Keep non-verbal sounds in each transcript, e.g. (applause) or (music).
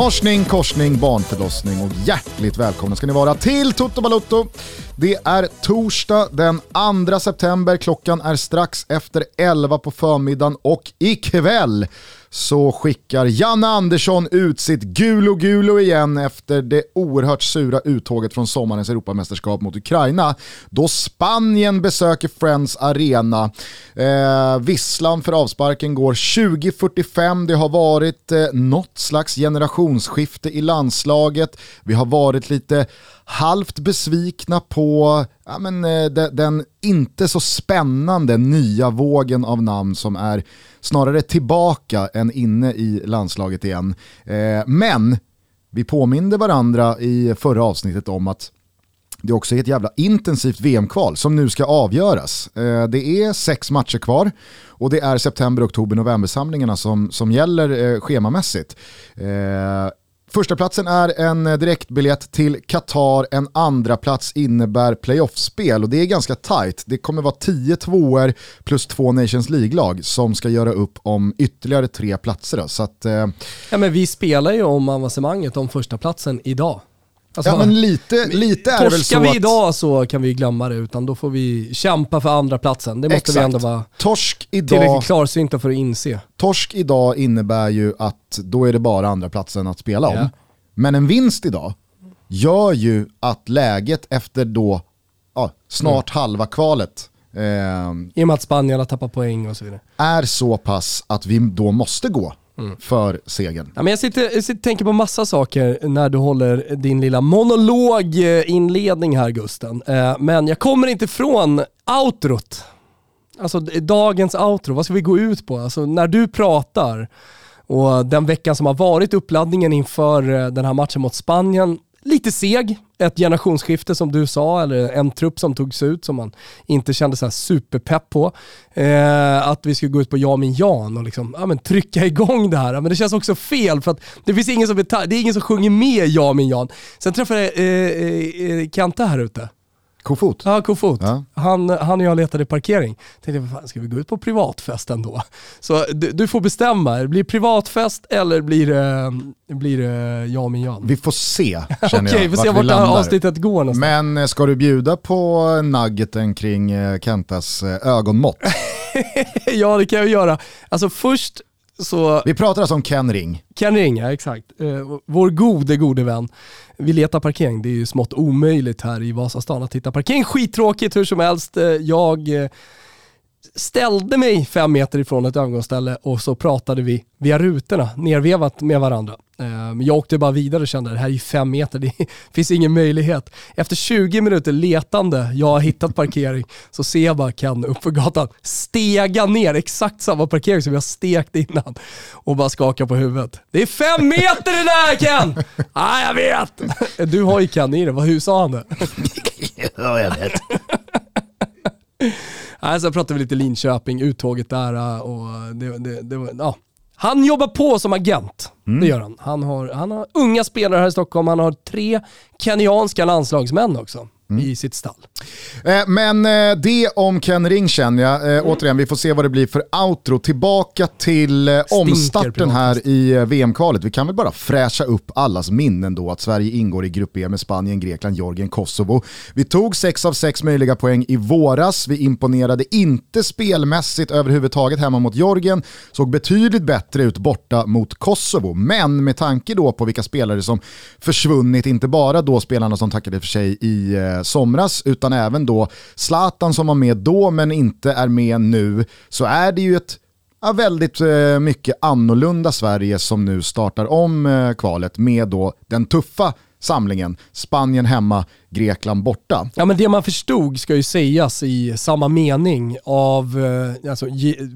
Morsning, korsning, barnförlossning och hjärtligt välkomna ska ni vara till Toto Balotto. Det är torsdag den 2 september, klockan är strax efter 11 på förmiddagen och ikväll så skickar Janne Andersson ut sitt gulo gulo igen efter det oerhört sura uttåget från sommarens Europamästerskap mot Ukraina. Då Spanien besöker Friends Arena. Eh, visslan för avsparken går 2045. Det har varit eh, något slags generationsskifte i landslaget. Vi har varit lite halvt besvikna på ja, men, eh, de, den inte så spännande nya vågen av namn som är snarare tillbaka än inne i landslaget igen. Eh, men vi påminde varandra i förra avsnittet om att det också är ett jävla intensivt VM-kval som nu ska avgöras. Eh, det är sex matcher kvar och det är september, oktober, november-samlingarna som, som gäller eh, schemamässigt. Eh, Förstaplatsen Första platsen är en eh, direktbiljett till Qatar, en andra plats innebär playoffspel och det är ganska tight. Det kommer vara 10 tvåor plus två Nations League-lag som ska göra upp om ytterligare tre platser. Då. Så att, eh... ja, men vi spelar ju om avancemanget om första platsen idag. Alltså, ja men lite, lite är det väl så vi att... idag så kan vi glömma det, utan då får vi kämpa för andra platsen. Det måste Exakt. vi ändå vara torsk idag, tillräckligt klarsynta för att inse. Torsk idag innebär ju att då är det bara andra platsen att spela om. Ja. Men en vinst idag gör ju att läget efter då ja, snart Mm. halva kvalet eh, I och med att Spanien har tappat poäng och så vidare. är så pass att vi då måste gå Mm. för segern. Ja, men jag, sitter, jag sitter tänker på massa saker när du håller din lilla monologinledning här Gusten. Eh, men jag kommer inte ifrån outrot. Alltså dagens outro, vad ska vi gå ut på? Alltså när du pratar och den veckan som har varit uppladdningen inför eh, den här matchen mot Spanien, lite seg. Ett generationsskifte som du sa, eller en trupp som togs ut som man inte kände så här superpepp på. Eh, att vi skulle gå ut på ja min Jan och liksom, ja, men trycka igång det här. Men det känns också fel för att det finns ingen som, det är ingen som sjunger med ja min Jan. Sen träffade jag eh, eh, eh Kenta här ute. Kofot. Ja, Kofot. Ja. Han, han och jag letade parkering. Tänkte, vad fan, ska vi gå ut på privatfest ändå? Så du, du får bestämma, det blir privatfest eller blir det, blir det jag min Jan? Vi får se, känner (laughs) Okej, jag, vi får se vart det här avsnittet går någonstans. Men eh, ska du bjuda på nuggeten kring eh, Kentas eh, ögonmått? (laughs) ja, det kan jag göra. Alltså först så, Vi pratar alltså om Ken Ring. kan ringa, exakt. Eh, vår gode, gode vän. Vi letar parkering, det är ju smått omöjligt här i Vasastan att hitta parkering. Skittråkigt hur som helst. Eh, Jag eh, ställde mig fem meter ifrån ett övergångsställe och så pratade vi via rutorna, nervevat med varandra. Eh, Men jag åkte bara vidare och kände det här är ju fem meter, det (laughs) finns ingen möjlighet. Efter 20 minuter letande, jag har hittat parkering, så ser jag bara Ken upp för gatan stega ner, exakt samma parkering som jag stekt innan och bara skaka på huvudet. Det är fem meter det där Ken! Ja, jag vet! Du har ju Ken i vad- hur sa han det? (laughs) Ja, jag vet. (laughs) Nej, sen pratade vi lite Linköping, uttåget där äh, och det, det, det var, ja. Han jobbar på som agent, det gör han. Han har, han har unga spelare här i Stockholm, han har tre kenyanska landslagsmän också i sitt stall. Eh, Men eh, det om Ken Ring känner jag. Eh, Återigen, vi får se vad det blir för outro. Tillbaka till eh, omstarten här i eh, VM-kvalet. Vi kan väl bara fräscha upp allas minnen då att Sverige ingår i Grupp E med Spanien, Grekland, Georgien, Kosovo. Vi tog sex av sex möjliga poäng i våras. Vi imponerade inte spelmässigt överhuvudtaget hemma mot Georgien. Såg betydligt bättre ut borta mot Kosovo. Men med tanke då på vilka spelare som försvunnit, inte bara då spelarna som tackade för sig i eh, Eh, somras, utan även då Zlatan som var med då men inte är med nu, så är det ju ett ja, väldigt eh, mycket annorlunda Sverige som nu startar om eh, kvalet med då den tuffa samlingen, Spanien hemma, Grekland borta. Ja men det man förstod ska ju sägas i samma mening av eh, alltså,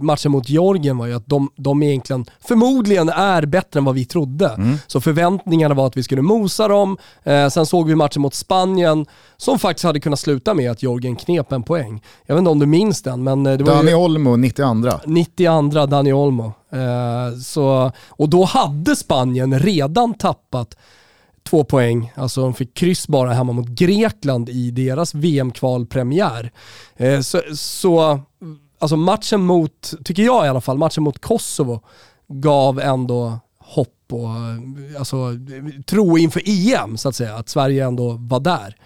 matchen mot Georgien var ju att de, de egentligen förmodligen är bättre än vad vi trodde. Så förväntningarna var att vi skulle mosa dem. Eh, sen såg vi matchen mot Spanien som faktiskt hade kunnat sluta med att Georgien knep en poäng. Jag vet inte om du minns den men eh, det var Dani ju Olmo, 92. 92 Dani Olmo. Eh, så, och då hade Spanien redan tappat två poäng. Alltså de fick kryss bara hemma mot Grekland i deras VM-kvalpremiär. Eh, så, så alltså matchen mot, tycker jag i alla fall, matchen mot Kosovo gav ändå hopp och eh, alltså, tro inför EM så att säga, att Sverige ändå var där.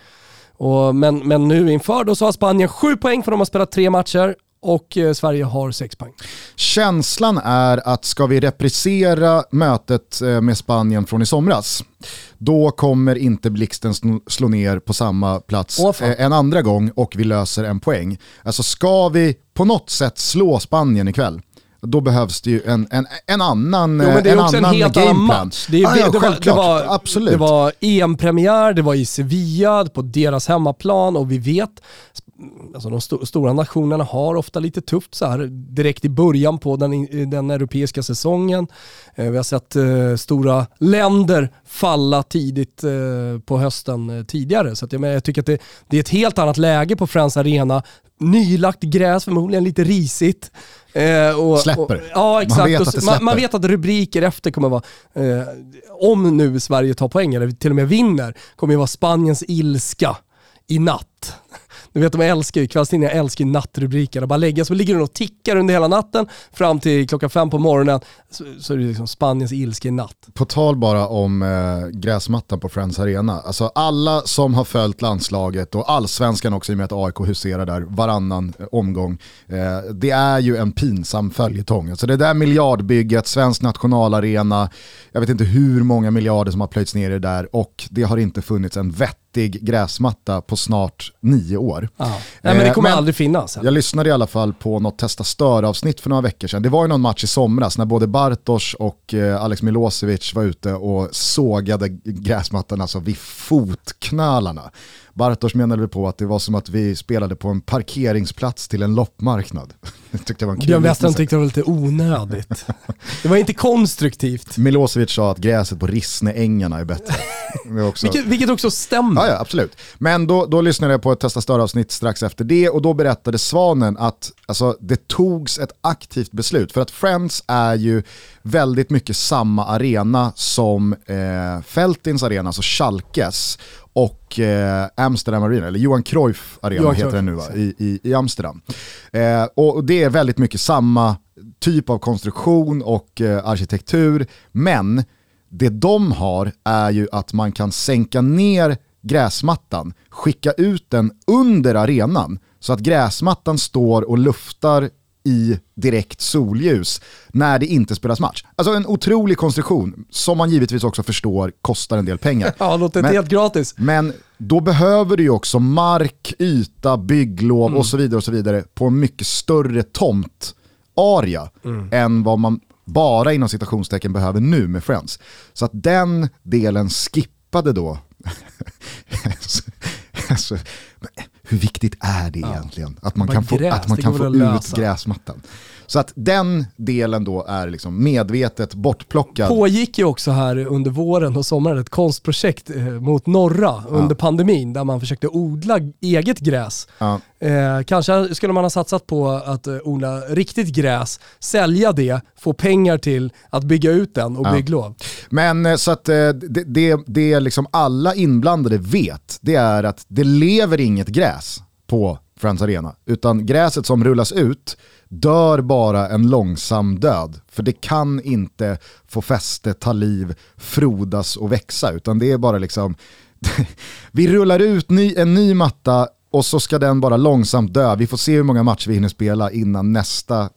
Och, men, men nu inför då så har Spanien sju poäng för de har spelat tre matcher och eh, Sverige har sex poäng. Känslan är att ska vi reprisera mötet eh, med Spanien från i somras, då kommer inte blixten slå ner på samma plats Åh, eh, en andra gång och vi löser en poäng. Alltså ska vi på något sätt slå Spanien ikväll, då behövs det ju en, en, en annan men det är en också en helt annan gameplan. match. Det, är- Ah, ja, det, var, det, var, Absolut. det var EM-premiär, det var i Sevilla, på deras hemmaplan och vi vet, alltså de sto stora nationerna har ofta lite tufft så här direkt i början på den, den europeiska säsongen. Eh, vi har sett eh, stora länder falla tidigt eh, på hösten eh, tidigare. Så att, jag, men, jag tycker att det, det är ett helt annat läge på Friends Arena. Nylagt gräs, förmodligen lite risigt. Eh, och, Släpper. Och, ja exakt. vet Och att det så- man, man släpper. vet att rubriker efter kommer vara, eh, om nu Sverige tar poäng eller till och med vinner, kommer ju vara Spaniens ilska i natt. Du vet de älskar ju, kvällstidningar älskar ju nattrubriker. Bara lägga så ligger den och tickar under hela natten fram till klockan fem på morgonen. Så, så är det liksom Spaniens ilska i natt. På tal bara om eh, gräsmattan på Friends Arena. Alltså alla som har följt landslaget och allsvenskan också i och med att AIK huserar där varannan eh, omgång. Eh, det är ju en pinsam följetong. Alltså det där miljardbygget, svensk nationalarena, jag vet inte hur många miljarder som har plöjts ner i det där och det har inte funnits en vettig gräsmatta på snart nio år. Ja. Nej men det Eh, kommer men- aldrig finnas. Jag lyssnade i alla fall på något Testa Stör-avsnitt för några veckor sedan. Det var ju någon match i somras när både Bartos och eh, Alex Milosevic var ute och sågade gräsmattan alltså vid fotknölarna. Bartos menade väl på att det var som att vi spelade på en parkeringsplats till en loppmarknad. (laughs) Jag tyckte det var en Björn Westerholm tyckte det var lite onödigt. (laughs) Det var inte konstruktivt. Milosevic sa att gräset på Rissneängarna är bättre. (laughs) Det också... Vilket, vilket också stämmer. Ja, ja, absolut. Men då, då lyssnade jag på ett Testa Stör-avsnitt strax efter det och då berättade Svanen att alltså, det togs ett aktivt beslut. För att Friends är ju väldigt mycket samma arena som eh, Feltins arena, alltså Schalkes och eh, Amsterdam Arena, eller Johan Cruyff Arena Johan heter den nu va? I, i, i Amsterdam. Eh, och det är väldigt mycket samma typ av konstruktion och eh, arkitektur, men det de har är ju att man kan sänka ner gräsmattan, skicka ut den under arenan så att gräsmattan står och luftar i direkt solljus när det inte spelas match. Alltså en otrolig konstruktion som man givetvis också förstår kostar en del pengar. (laughs) Ja, låter inte helt gratis. Men då behöver du ju också mark, yta, bygglov och så vidare och så vidare på en mycket större tomtarea än vad man bara inom citationstecken behöver nu med Friends. Så att den delen skippade då. (laughs) alltså, men hur viktigt är det egentligen? Att man kan få, att man kan få ut gräsmattan. Så att den delen då är liksom medvetet bortplockad. pågick ju också här under våren och sommaren ett konstprojekt eh, mot norra under pandemin där man försökte odla eget gräs. Ja. Eh, kanske skulle man ha satsat på att eh, odla riktigt gräs, sälja det, få pengar till att bygga ut den och Ja. bygglov. Men eh, så att det, det, det liksom alla inblandade vet, det är att det lever inget gräs på Friends Arena. Utan gräset som rullas ut dör bara en långsam död. För det kan inte få fäste, ta liv, frodas och växa. Utan det är bara liksom, (laughs) vi rullar ut ny, en ny matta och så ska den bara långsamt dö. Vi får se hur många matcher vi hinner spela innan nästa eh,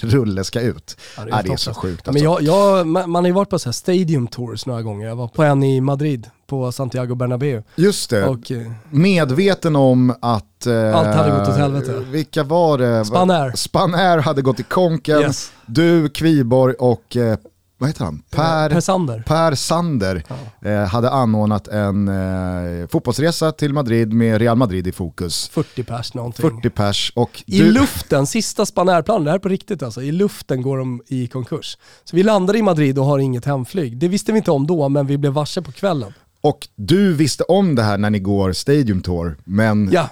(laughs) rulle ska ut. Ja, det, är helt så hopplöst. sjukt Ja, alltså. Men jag, jag, man man har ju varit på så här stadium tours några gånger. Jag var på en i Madrid, på Santiago Bernabéu. Just det, Och, eh, medveten om att... eh, Allt hade gått åt helvete. Vilka var det? Spanair. Spanair hade gått i konken. Yes. Du, Kviborg och, eh, vad heter han? Per, per Sander. Per Sander eh, hade anordnat en eh, fotbollsresa till Madrid med Real Madrid i fokus. 40 pers någonting. 40 pers och I du, luften, sista Spanairplanen, det här är på riktigt alltså, i luften går de i konkurs. Så vi landade i Madrid och har inget hemflyg. Det visste vi inte om då, men vi blev varse på kvällen. och du visste om det här när ni går Stadium Tour, men Ja,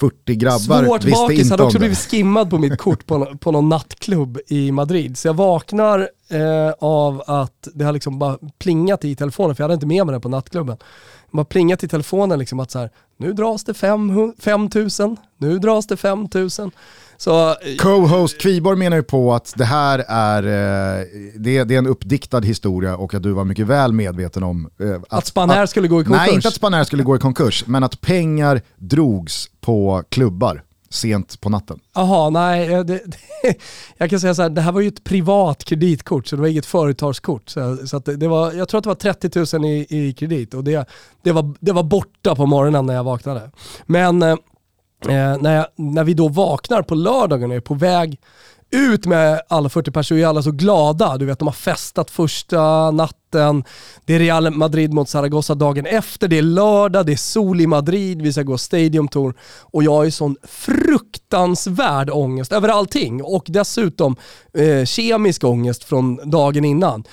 40 grabbar svårt visste bakis inte hade också det. blivit skimmad på mitt kort på, på någon nattklubb i Madrid. Så jag vaknar eh, av att det har liksom bara plingat i telefonen, för jag hade inte med mig den på nattklubben. bara plingat i telefonen liksom att så här, nu dras det 5 000, nu dras det 5 000. Så, eh, Co-host Kviborg menar ju på att det här är, eh, det, det är en uppdiktad historia och att du var mycket väl medveten om eh, att, att Spanair skulle gå i konkurs. Nej, inte att Spanair skulle gå i konkurs, men att pengar drogs på klubbar sent på natten. Jaha, nej. Eh, det, det, (laughs) jag kan säga så här, det här var ju ett privat kreditkort så det var inget företagskort. Så, så det, det, var, jag tror att det var 30 000 i, i kredit och det, det, var, det var borta på morgonen när jag vaknade. Men eh, eh när, jag, när vi då vaknar på lördagen och är på väg ut med alla 40 personer, är alla så glada. Du vet, de har festat första natten. Det är Real Madrid mot Zaragoza dagen efter. Det är lördag, det är sol i Madrid, vi ska gå Stadium Tour. Och jag har ju sån fruktansvärd ångest över allting. Och dessutom eh, kemisk ångest från dagen innan.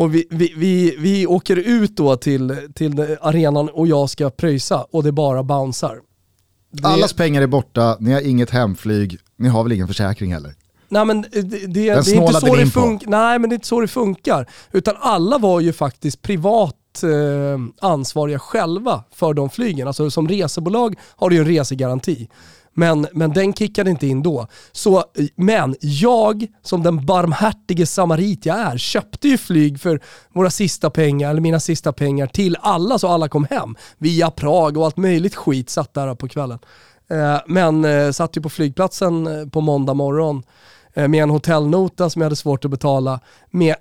Och vi, vi, vi, vi åker ut då till, till arenan och jag ska pröjsa och det bara bouncear. Det... Allas pengar är borta, ni har inget hemflyg, ni har väl ingen försäkring heller? Nej men det, det, det är inte så det funkar. Nej men det är inte så det funkar. Utan alla var ju faktiskt privat eh, ansvariga själva för de flygen. Alltså som resebolag har du ju en resegaranti. Men, men den kickade inte in då. Så, men jag, som den barmhärtige samarit jag är, köpte ju flyg för våra sista pengar, eller mina sista pengar, till alla så alla kom hem. Via Prag och allt möjligt skit satt där på kvällen. Eh, men eh, satt ju på flygplatsen eh, på måndag morgon Eh, med en hotellnota som jag hade svårt att betala. Med,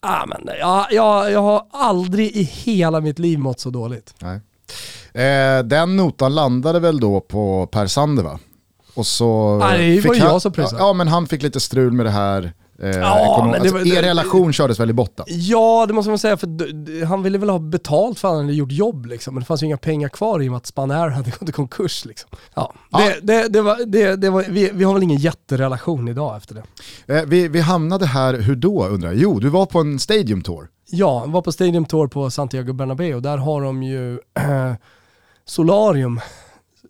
ah, men, ja, jag, jag har aldrig i hela mitt liv mått så dåligt. Nej. Eh, den notan landade väl då på Per Sander va? Och så Nej, det var jag som pröjsade. Ja, men han fick lite strul med det här Eh, ja, men alltså, var, er relation kördes väl i botten? Ja, det måste man säga. För han ville väl ha betalt för att han hade gjort jobb. Liksom. Men det fanns ju inga pengar kvar i och med att Spanair hade gått i konkurs. Liksom. Ja, ja. Det, det, det, var, det, det var, vi, vi har väl ingen jätterelation idag efter det. Eh, vi, vi hamnade här, hur då undrar jag? Jo, du var på en Stadium Tour. Ja, jag var på Stadium Tour på Santiago Bernabéu. Där har de ju äh, (clears throat) solarium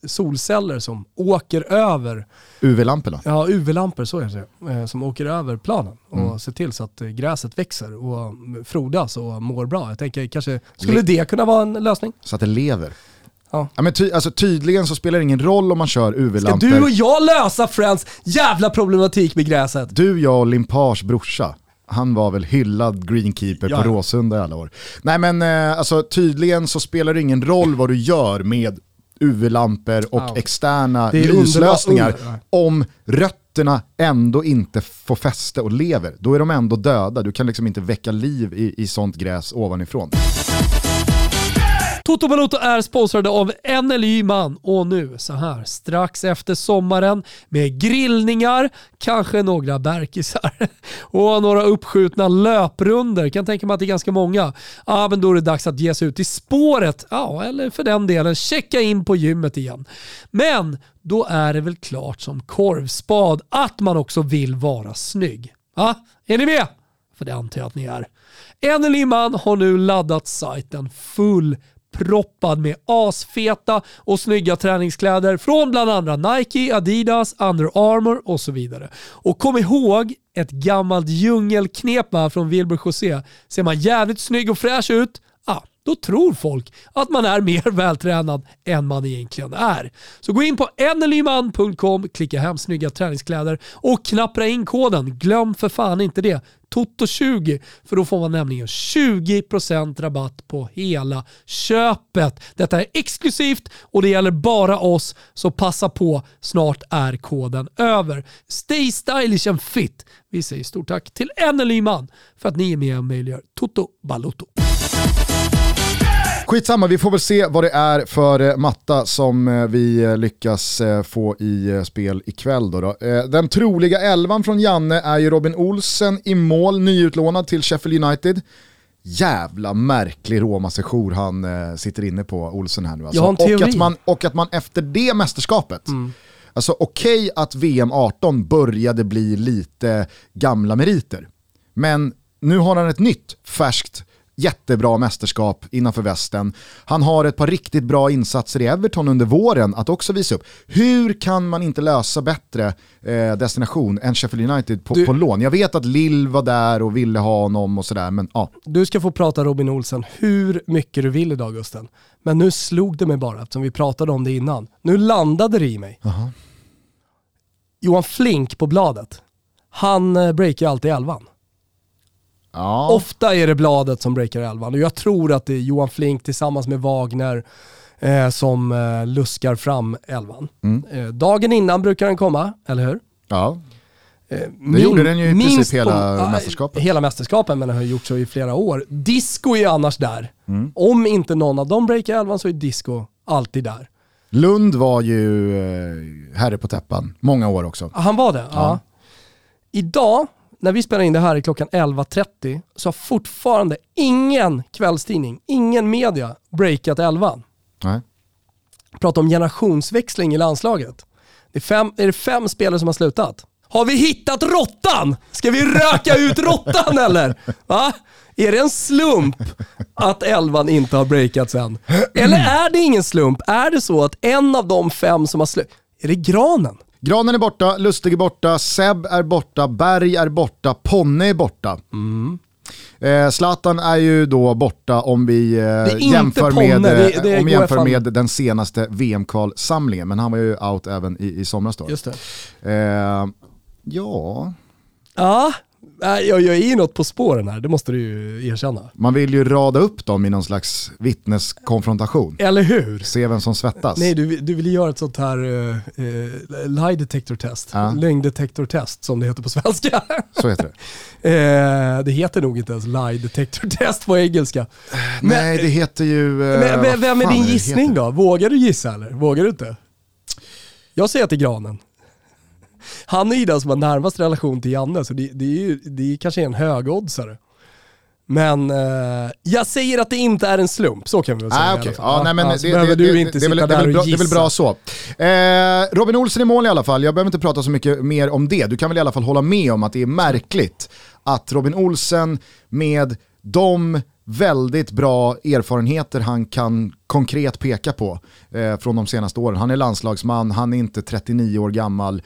solceller som åker över UV-lamporna? Ja, UV-lampor, så är det. Eh, som åker över planen och mm. ser till så att eh, gräset växer och frodas och mår bra. Jag tänker kanske, skulle det kunna vara en lösning? Så att det lever? Ja. ja men ty alltså, tydligen så spelar det ingen roll om man kör UV-lampor. Ska du och jag lösa Friends jävla problematik med gräset? Du, jag och Limpars brorsa. Han var väl hyllad greenkeeper ja. på Råsunda i alla år. Nej men eh, alltså, tydligen så spelar det ingen roll vad du gör med UV-lampor och ah, externa lyslösningar. Om rötterna ändå inte får fäste och lever, då är de ändå döda. Du kan liksom inte väcka liv i, i sånt gräs ovanifrån. Toto Balotto är sponsrade av NLY Man och nu så här strax efter sommaren med grillningar, kanske några bärkisar (laughs) och några uppskjutna löprunder. Kan tänka mig att det är ganska många. Ja, men då är det dags att ge sig ut i spåret. Ja, eller för den delen checka in på gymmet igen. Men då är det väl klart som korvspad att man också vill vara snygg. Ja, är ni med? För det antar jag att ni är. NLY Man har nu laddat sajten full proppad med asfeta och snygga träningskläder från bland andra Nike, Adidas, Under Armour och så vidare. Och kom ihåg ett gammalt djungelknep från Wilbur José. Ser man jävligt snygg och fräsch ut, då tror folk att man är (laughs) mer vältränad än man egentligen är. Så gå in på enelyman.com, klicka hem snygga träningskläder och knappra in koden. Glöm för fan inte det. Toto20 för då får man nämligen 20% rabatt på hela köpet. Detta är exklusivt och det gäller bara oss så passa på, snart är koden över. Stay stylish and fit. Vi säger stort tack till Enelyman för att ni är med och möjliggör Toto Balotto. Skitsamma, vi får väl se vad det är för eh, matta som eh, vi eh, lyckas få i spel ikväll. Då, då. Den troliga elvan från Janne är ju Robin Olsen i mål, nyutlånad till Sheffield United. Jävla märklig Roma-sejour han sitter inne på, Olsen här nu. Alltså. Och, att man, och att man efter det mästerskapet, mm. alltså okej okay att VM 18 började bli lite gamla meriter, men nu har han ett nytt färskt jättebra mästerskap innanför västen. Han har ett par riktigt bra insatser i Everton under våren att också visa upp. Hur kan man inte lösa bättre eh, destination än Sheffield United på, Du- på lån? Jag vet att Lill var där och ville ha honom och sådär, men ja. Du ska få prata Robin Olsen hur mycket du vill idag Gusten. Men nu slog det mig bara eftersom vi pratade om det innan. Nu landade det i mig. Jaha. Johan Flink på bladet, han eh, breakar alltid elvan. Ja. Ofta är det bladet som breakar elvan och jag tror att det är Johan Flink tillsammans med Wagner eh, som eh, luskar fram elvan. Mm. Eh, dagen innan brukar den komma, eller hur? ja. Eh, Det gjorde den ju i princip hela ja, mästerskapet. Hela mästerskapet, men den har gjort så i flera år. Disco är annars där. Mm. Om inte någon av dem breakar elvan så är Disco alltid där. Lund var ju eh, herre på täppan många år också. Han var det? Ja. Idag, när vi spelar in det här klockan 11.30, så har fortfarande ingen kvällstidning, ingen media breakat elvan. Nej. Prata om generationsväxling i landslaget. Det är, fem, är det fem spelare som har slutat? Har vi hittat råttan? Ska vi röka ut råttan eller? Va? Är det en slump att elvan inte har breakats än? Eller är det ingen slump? Är det så att en av de fem som har slutat, är det Granen? Granen är borta, Lustig är borta, Seb är borta, Berg är borta, Ponne är borta. Eh, Zlatan är ju då borta om vi eh, jämför, Ponne, med, det- eh, det om jämför med den senaste VM-kvalsamlingen. Men han var ju out även i, i somras då. Just det. Eh, ja, Ja, nej, jag, jag är ju något på spåren här, det måste du ju erkänna. man vill ju rada upp dem i någon slags vittneskonfrontation. Eller hur? Se vem som svettas. Nej, du, du vill göra ett sånt här uh, uh, lie detector test, Ja. lögndetektor test som det heter på svenska. (laughs) Så heter det. (laughs) Eh, det heter nog inte ens lie detector test på engelska. Men- Nej, det heter ju... eh, Men, vem, är din gissning då? Vågar du gissa eller? Vågar du inte? Jag säger att det är Granen. Han är ju den som har närmast relation till Janne, så det, det, är ju, det är kanske en högoddsare. Men eh, jag säger att det inte är en slump, så kan vi väl säga Ah, okej. alla fall. Ja, nej, men så det, behöver det, du inte det, sitta väl, där och bra, det är väl gissa. bra så. Eh, Robin Olsen i mål i alla fall, jag behöver inte prata så mycket mer om det. Du kan väl i alla fall hålla med om att det är märkligt att Robin Olsen med de väldigt bra erfarenheter han kan konkret peka på eh, från de senaste åren. Han är landslagsman, han är inte 39 år gammal.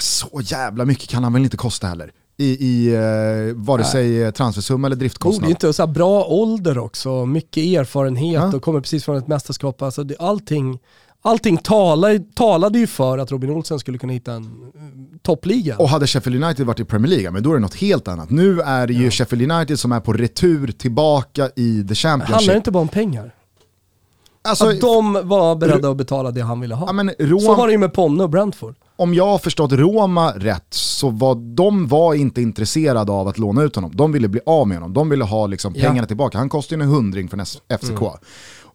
Så jävla mycket kan han väl inte kosta heller. I, i eh, vare sig eh, transfersumma eller Borde driftkostnad. ju inte så här bra ålder också, mycket erfarenhet Ja. och kommer precis från ett mästerskap. Alltså det, allting allting talade, talade ju för att Robin Olsen skulle kunna hitta en eh, toppliga. Och hade Sheffield United varit i Premier League, men då är det något helt annat. Nu är det ju Sheffield United som är på retur tillbaka i The det Championship. handlar inte bara om pengar. alltså, att de var beredda att betala det han ville ha. ja, men Så Rom, var det ju med Ponne och Brentford. Om jag har förstått Roma rätt så var de var inte intresserade av att låna ut honom. De ville bli av med honom, de ville ha liksom Ja. Mm. pengarna tillbaka. Han kostar ju en hundring från FCK.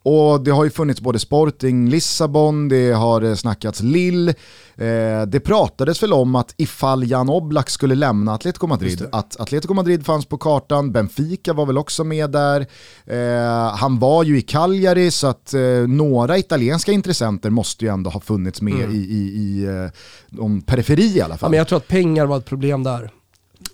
Och det har ju funnits både Sporting Lissabon, det har eh, snackats Lill. Eh, det pratades väl om att ifall Jan Oblak skulle lämna Atletico Madrid, att Atletico Madrid fanns på kartan, Benfica var väl också med där. Eh, han var ju i Cagliari så att eh, några italienska intressenter måste ju ändå ha funnits med i, i, i eh, periferi i alla Ja, fall. men jag tror att pengar var ett problem där.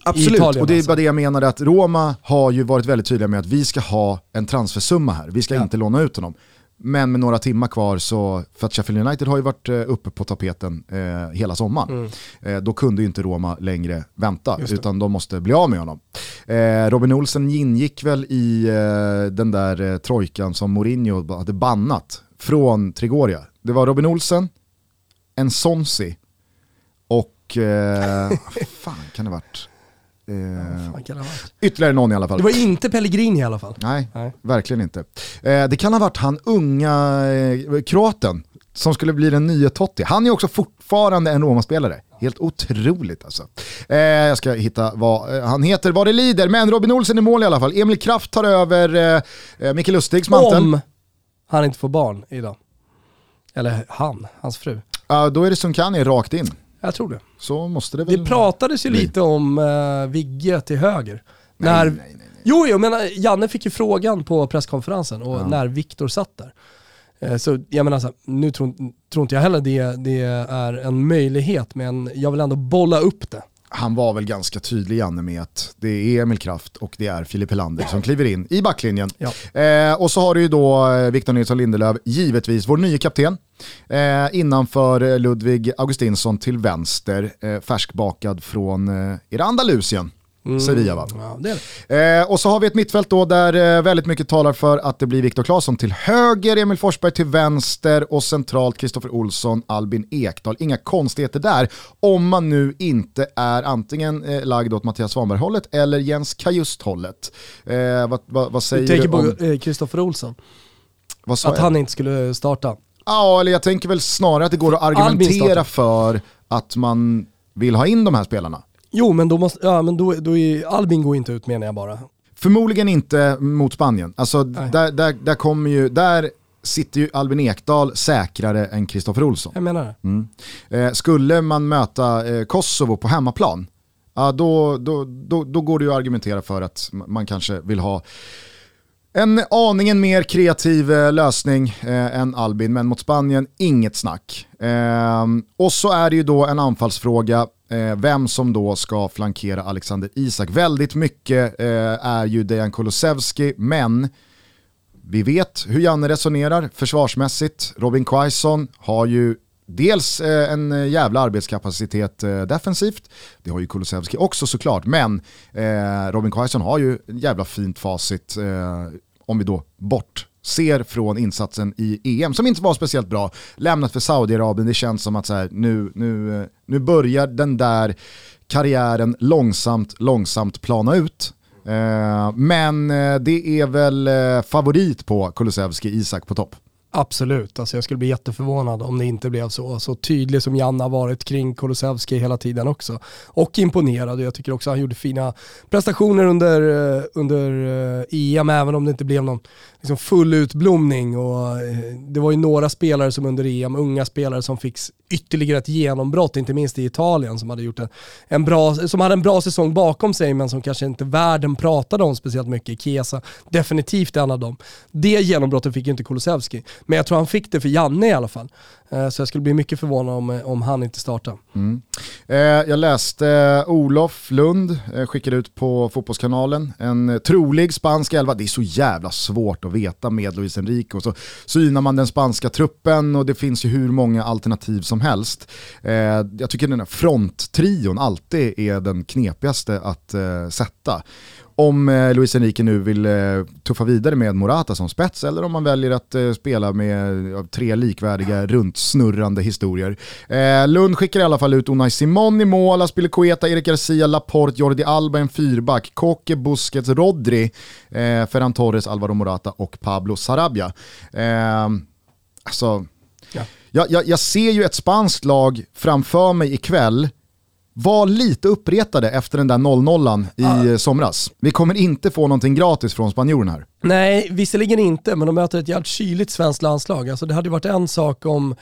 Absolut, Italien och det är alltså. bara det jag menade att Roma har ju varit väldigt tydliga med att vi ska ha en transfersumma här, vi ska Ja. inte låna ut honom. Men med några timmar kvar så, för att Sheffield United har ju varit eh, uppe på tapeten eh, hela sommaren. Eh, då kunde ju inte Roma längre vänta, Mm. Utan de måste bli av med honom. Eh, Robin Olsen ingick väl i eh, den där eh, trojkan som Mourinho hade bannat från Trigoria. Det var Robin Olsen, en Sonsi och, eh, (laughs) fan kan det varit? Eh, Fan, kan det, ha varit? Ytterligare någon i alla fall. det var inte Pellegrini i alla fall. Nej, Nej. verkligen inte. Eh, det kan ha varit han unga eh, kroaten som skulle bli den nya Totti. Han är också fortfarande en Roma-spelare. Helt otroligt alltså. Eh, jag ska hitta vad eh, han heter, vad det lider. Men Robin Olsen i mål i alla fall. Emil Kraft tar över eh, eh, Micke Lustigs mantel. Om han inte får barn idag. Eller han, hans fru. Ja, då är det Sunkani rakt in. Jag tror det. Så måste det väl... Det pratades ju bli. lite om uh, Vigge till höger. nej, när, nej, nej, nej. Jo, jo, men eh, Janne fick ju frågan på presskonferensen och Ja. när Viktor satt där. Eh, Så jag menar så här, nu tror, tror inte jag heller det, det är en möjlighet, men jag vill ändå bolla upp det. Han var väl ganska tydlig Janne med att det är Emil Kraft och det är Filip Helander som kliver in i backlinjen. Ja. Eh, och så har du ju då eh, Victor Nilsson Lindelöf, givetvis vår nye kapten. Eh, innanför Ludvig Augustinsson till vänster, eh, färskbakad från, eh, är det Andalusien? Mm. Sevilla va? Ja. Eh, och så har vi ett mittfält då där eh, väldigt mycket talar för att det blir Viktor Claesson till höger, Emil Forsberg till vänster och centralt Kristoffer Olsson, Albin Ekdal. Inga konstigheter där, om man nu inte är antingen eh, lagd åt Mattias Svanberg-hållet eller Jens Kajust-hållet. Eh, vad, vad, vad, säger du? tänker på eh, Kristoffer Olsson? att han inte skulle starta? Ja, eller jag tänker väl snarare att det går att argumentera för att man vill ha in de här spelarna. Jo, men då, måste, ja, men då, då är, Albin går inte ut menar jag bara. Förmodligen inte mot Spanien. Alltså, där, där, där, kommer ju, där sitter ju Albin Ekdal säkrare än Kristoffer Olsson. Jag menar det. Mm. Eh, skulle man möta eh, Kosovo på hemmaplan, ja, då, då, då, då går det ju att argumentera för att man kanske vill ha en aningen mer kreativ eh, lösning eh, än Albin, men mot Spanien inget snack. Eh, och så är det ju då en anfallsfråga Eh, vem som då ska flankera Alexander Isak. Väldigt mycket eh, är ju Dejan Kulusevski, men vi vet hur Janne resonerar försvarsmässigt. Robin Quaison har ju dels eh, en jävla arbetskapacitet eh, defensivt, det har ju Kulusevski också såklart, men eh, Robin Quaison har ju en jävla fint facit eh, om vi då bort ser från insatsen i EM, som inte var speciellt bra, lämnat för Saudiarabien, det känns som att så här, nu, nu, nu börjar den där karriären långsamt, långsamt plana ut. Eh, men eh, det är väl eh, favorit på Kulusevski, Isak på topp. Absolut, alltså jag skulle bli jätteförvånad om det inte blev så. Så tydlig som Janne har varit kring Kulusevski hela tiden också. Och imponerad, jag tycker också att han gjorde fina prestationer under, eh, under eh, EM, även om det inte blev någon liksom full utblomning. Och eh, det var ju några spelare som under EM, unga spelare som fick ytterligare ett genombrott, inte minst i Italien som hade, gjort en, en bra, som hade en bra säsong bakom sig men som kanske inte världen pratade om speciellt mycket. Chiesa, definitivt en av dem. Det genombrottet fick ju inte Kulusevski, men jag tror han fick det för Janne i alla fall. Eh, så jag skulle bli mycket förvånad om, eh, om han inte startar. Mm. Eh, jag läste eh, Olof Lund skickade ut på Fotbollskanalen en trolig spansk elva. Det är så jävla svårt att veta med Luis Enrique. Och så synar man den spanska truppen och det finns ju hur många alternativ som helst. Jag tycker den här fronttrion alltid är den knepigaste att sätta om eh, Luis Enrique nu vill eh, tuffa vidare med Morata som spets eller om man väljer att eh, spela med eh, tre likvärdiga runtsnurrande historier. Eh, Lund skickar i alla fall ut Unai Simon i mål, Aspilicueta, Erik Garcia, Laporte, Jordi Alba en fyrback, Koke, Busquets, Rodri, eh, Ferran Torres, Alvaro Morata och Pablo Sarabia. Eh, alltså, ja. jag, jag, jag ser ju ett spanskt lag framför mig ikväll var lite uppretade efter den där 0-0 i ah. somras. Vi kommer inte få någonting gratis från spanjorerna här. Nej, visserligen inte, men de möter ett jävligt kyligt svenskt landslag. Alltså det hade varit en sak om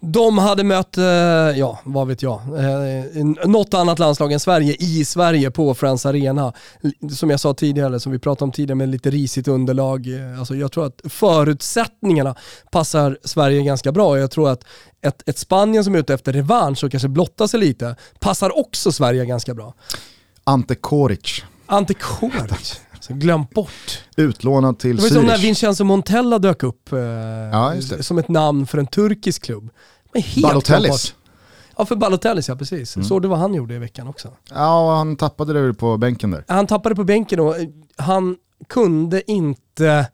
de hade mött, eh, ja vad vet jag, eh, något annat landslag än Sverige i Sverige på Friends Arena. Som jag sa tidigare, som vi pratade om tidigare med lite risigt underlag. Eh, alltså jag tror att förutsättningarna passar Sverige ganska bra. Jag tror att ett, ett Spanien som är ute efter revansch och kanske blottar sig lite, passar också Sverige ganska bra. Ante Koric. Ante Koric. Glömt bort. Utlånad till Zürich. Det var som när Vincenzo Montella dök upp eh, ja, som ett namn för en turkisk klubb. Men helt Balotellis. Ja, för Balotellis ja, precis. Mm. Såg du vad han gjorde i veckan också? Ja, han tappade det på bänken där. Han tappade på bänken och han kunde inte Eh,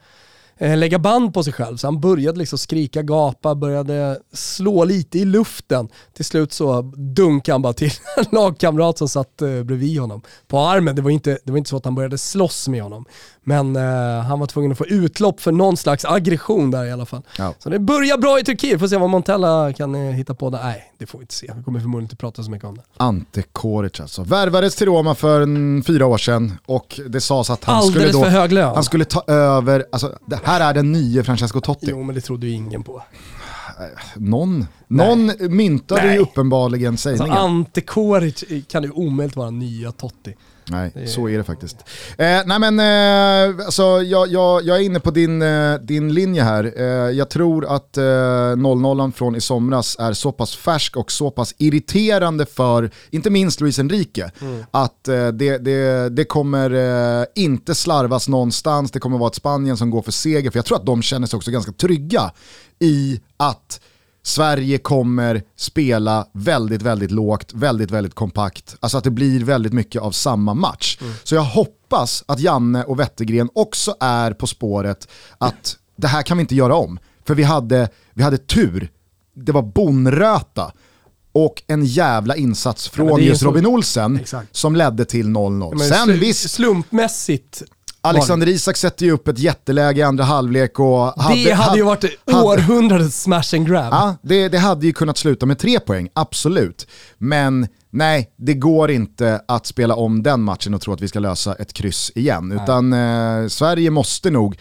Eh, lägga band på sig själv. Så han började liksom skrika, gapa, började slå lite i luften. Till slut så dunkade han bara till (laughs) en lagkamrat som satt eh, bredvid honom på armen. Det var, inte, det var inte så att han började slåss med honom. Men eh, han var tvungen att få utlopp för någon slags aggression där i alla fall. Ja. Så det börjar bra i Turkiet, får se vad Montella kan eh, hitta på där. Nej, det får vi inte se. Vi kommer förmodligen inte prata så mycket om det. Ante Koric alltså. Värvades till Roma för en, fyra år sedan och det sades att han Alldeles skulle, då, för hög lön. han skulle ta över, alltså, det här är den nya Francesco Totti. Jo men det trodde ju ingen på. Någon, någon myntade ju uppenbarligen sägningen. Alltså, Ante Koric kan ju omöjligt vara nya Totti. Nej, är... så är det faktiskt. Eh, nej men, eh, alltså, jag, jag, jag, är inne på din, eh, din linje här. Eh, jag tror att eh, 0-0 från i somras är så pass färsk och så pass irriterande för, inte minst Luis Enrique, mm. att eh, det, det, det kommer eh, inte slarvas någonstans, det kommer vara ett Spanien som går för seger, för jag tror att de känner sig också ganska trygga i att Sverige kommer spela väldigt, väldigt lågt, väldigt, väldigt kompakt. Alltså att det blir väldigt mycket av samma match. Mm. Så jag hoppas att Janne och Wettergren också är på spåret att det här kan vi inte göra om. För vi hade, vi hade tur, det var bonröta och en jävla insats från ja, just Robin Olsen Exakt. som ledde till 0-0. Ja, Sen visst... Slumpmässigt Alexander Isak sätter ju upp ett jätteläge i andra halvlek och... Det hade ju varit århundradets smash and grab. Ja, det, det hade ju kunnat sluta med tre poäng, absolut. Men nej, det går inte att spela om den matchen och tro att vi ska lösa ett kryss igen. Nej. Utan eh, Sverige måste nog...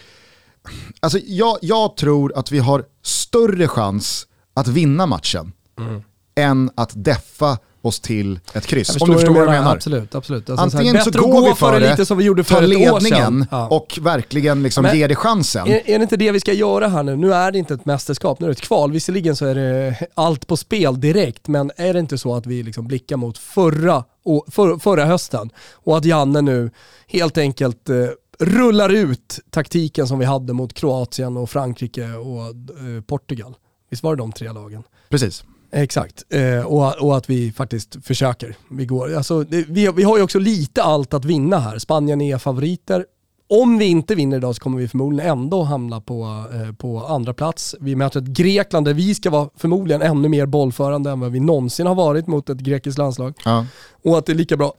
Alltså jag, jag tror att vi har större chans att vinna matchen mm. än att deffa oss till ett kryss. Om du förstår vad jag menar. Absolut, absolut. Alltså, Antingen så, så går vi för det, lite som vi gjorde för ett ledningen. Ja. och verkligen liksom Men, ger det chansen. Är, är, det inte det vi ska göra här nu? Nu är det inte ett mästerskap, nu är det ett kval. Visserligen så är det allt på spel direkt, men är det inte så att vi liksom blickar mot förra, för, förra hösten och att Janne nu helt enkelt eh, rullar ut taktiken som vi hade mot Kroatien och Frankrike och eh, Portugal. Visst var det de tre lagen? Precis. Exakt, eh, och, och, att vi faktiskt försöker. Vi, går, alltså, det, vi, vi har ju också lite allt att vinna här. Spanien är favoriter. Om vi inte vinner idag så kommer vi förmodligen ändå hamna på, eh, på andra plats. Vi möter ett Grekland där vi ska vara förmodligen ännu mer bollförande än vad vi någonsin har varit mot ett grekiskt landslag. Ja. Och att det är lika bra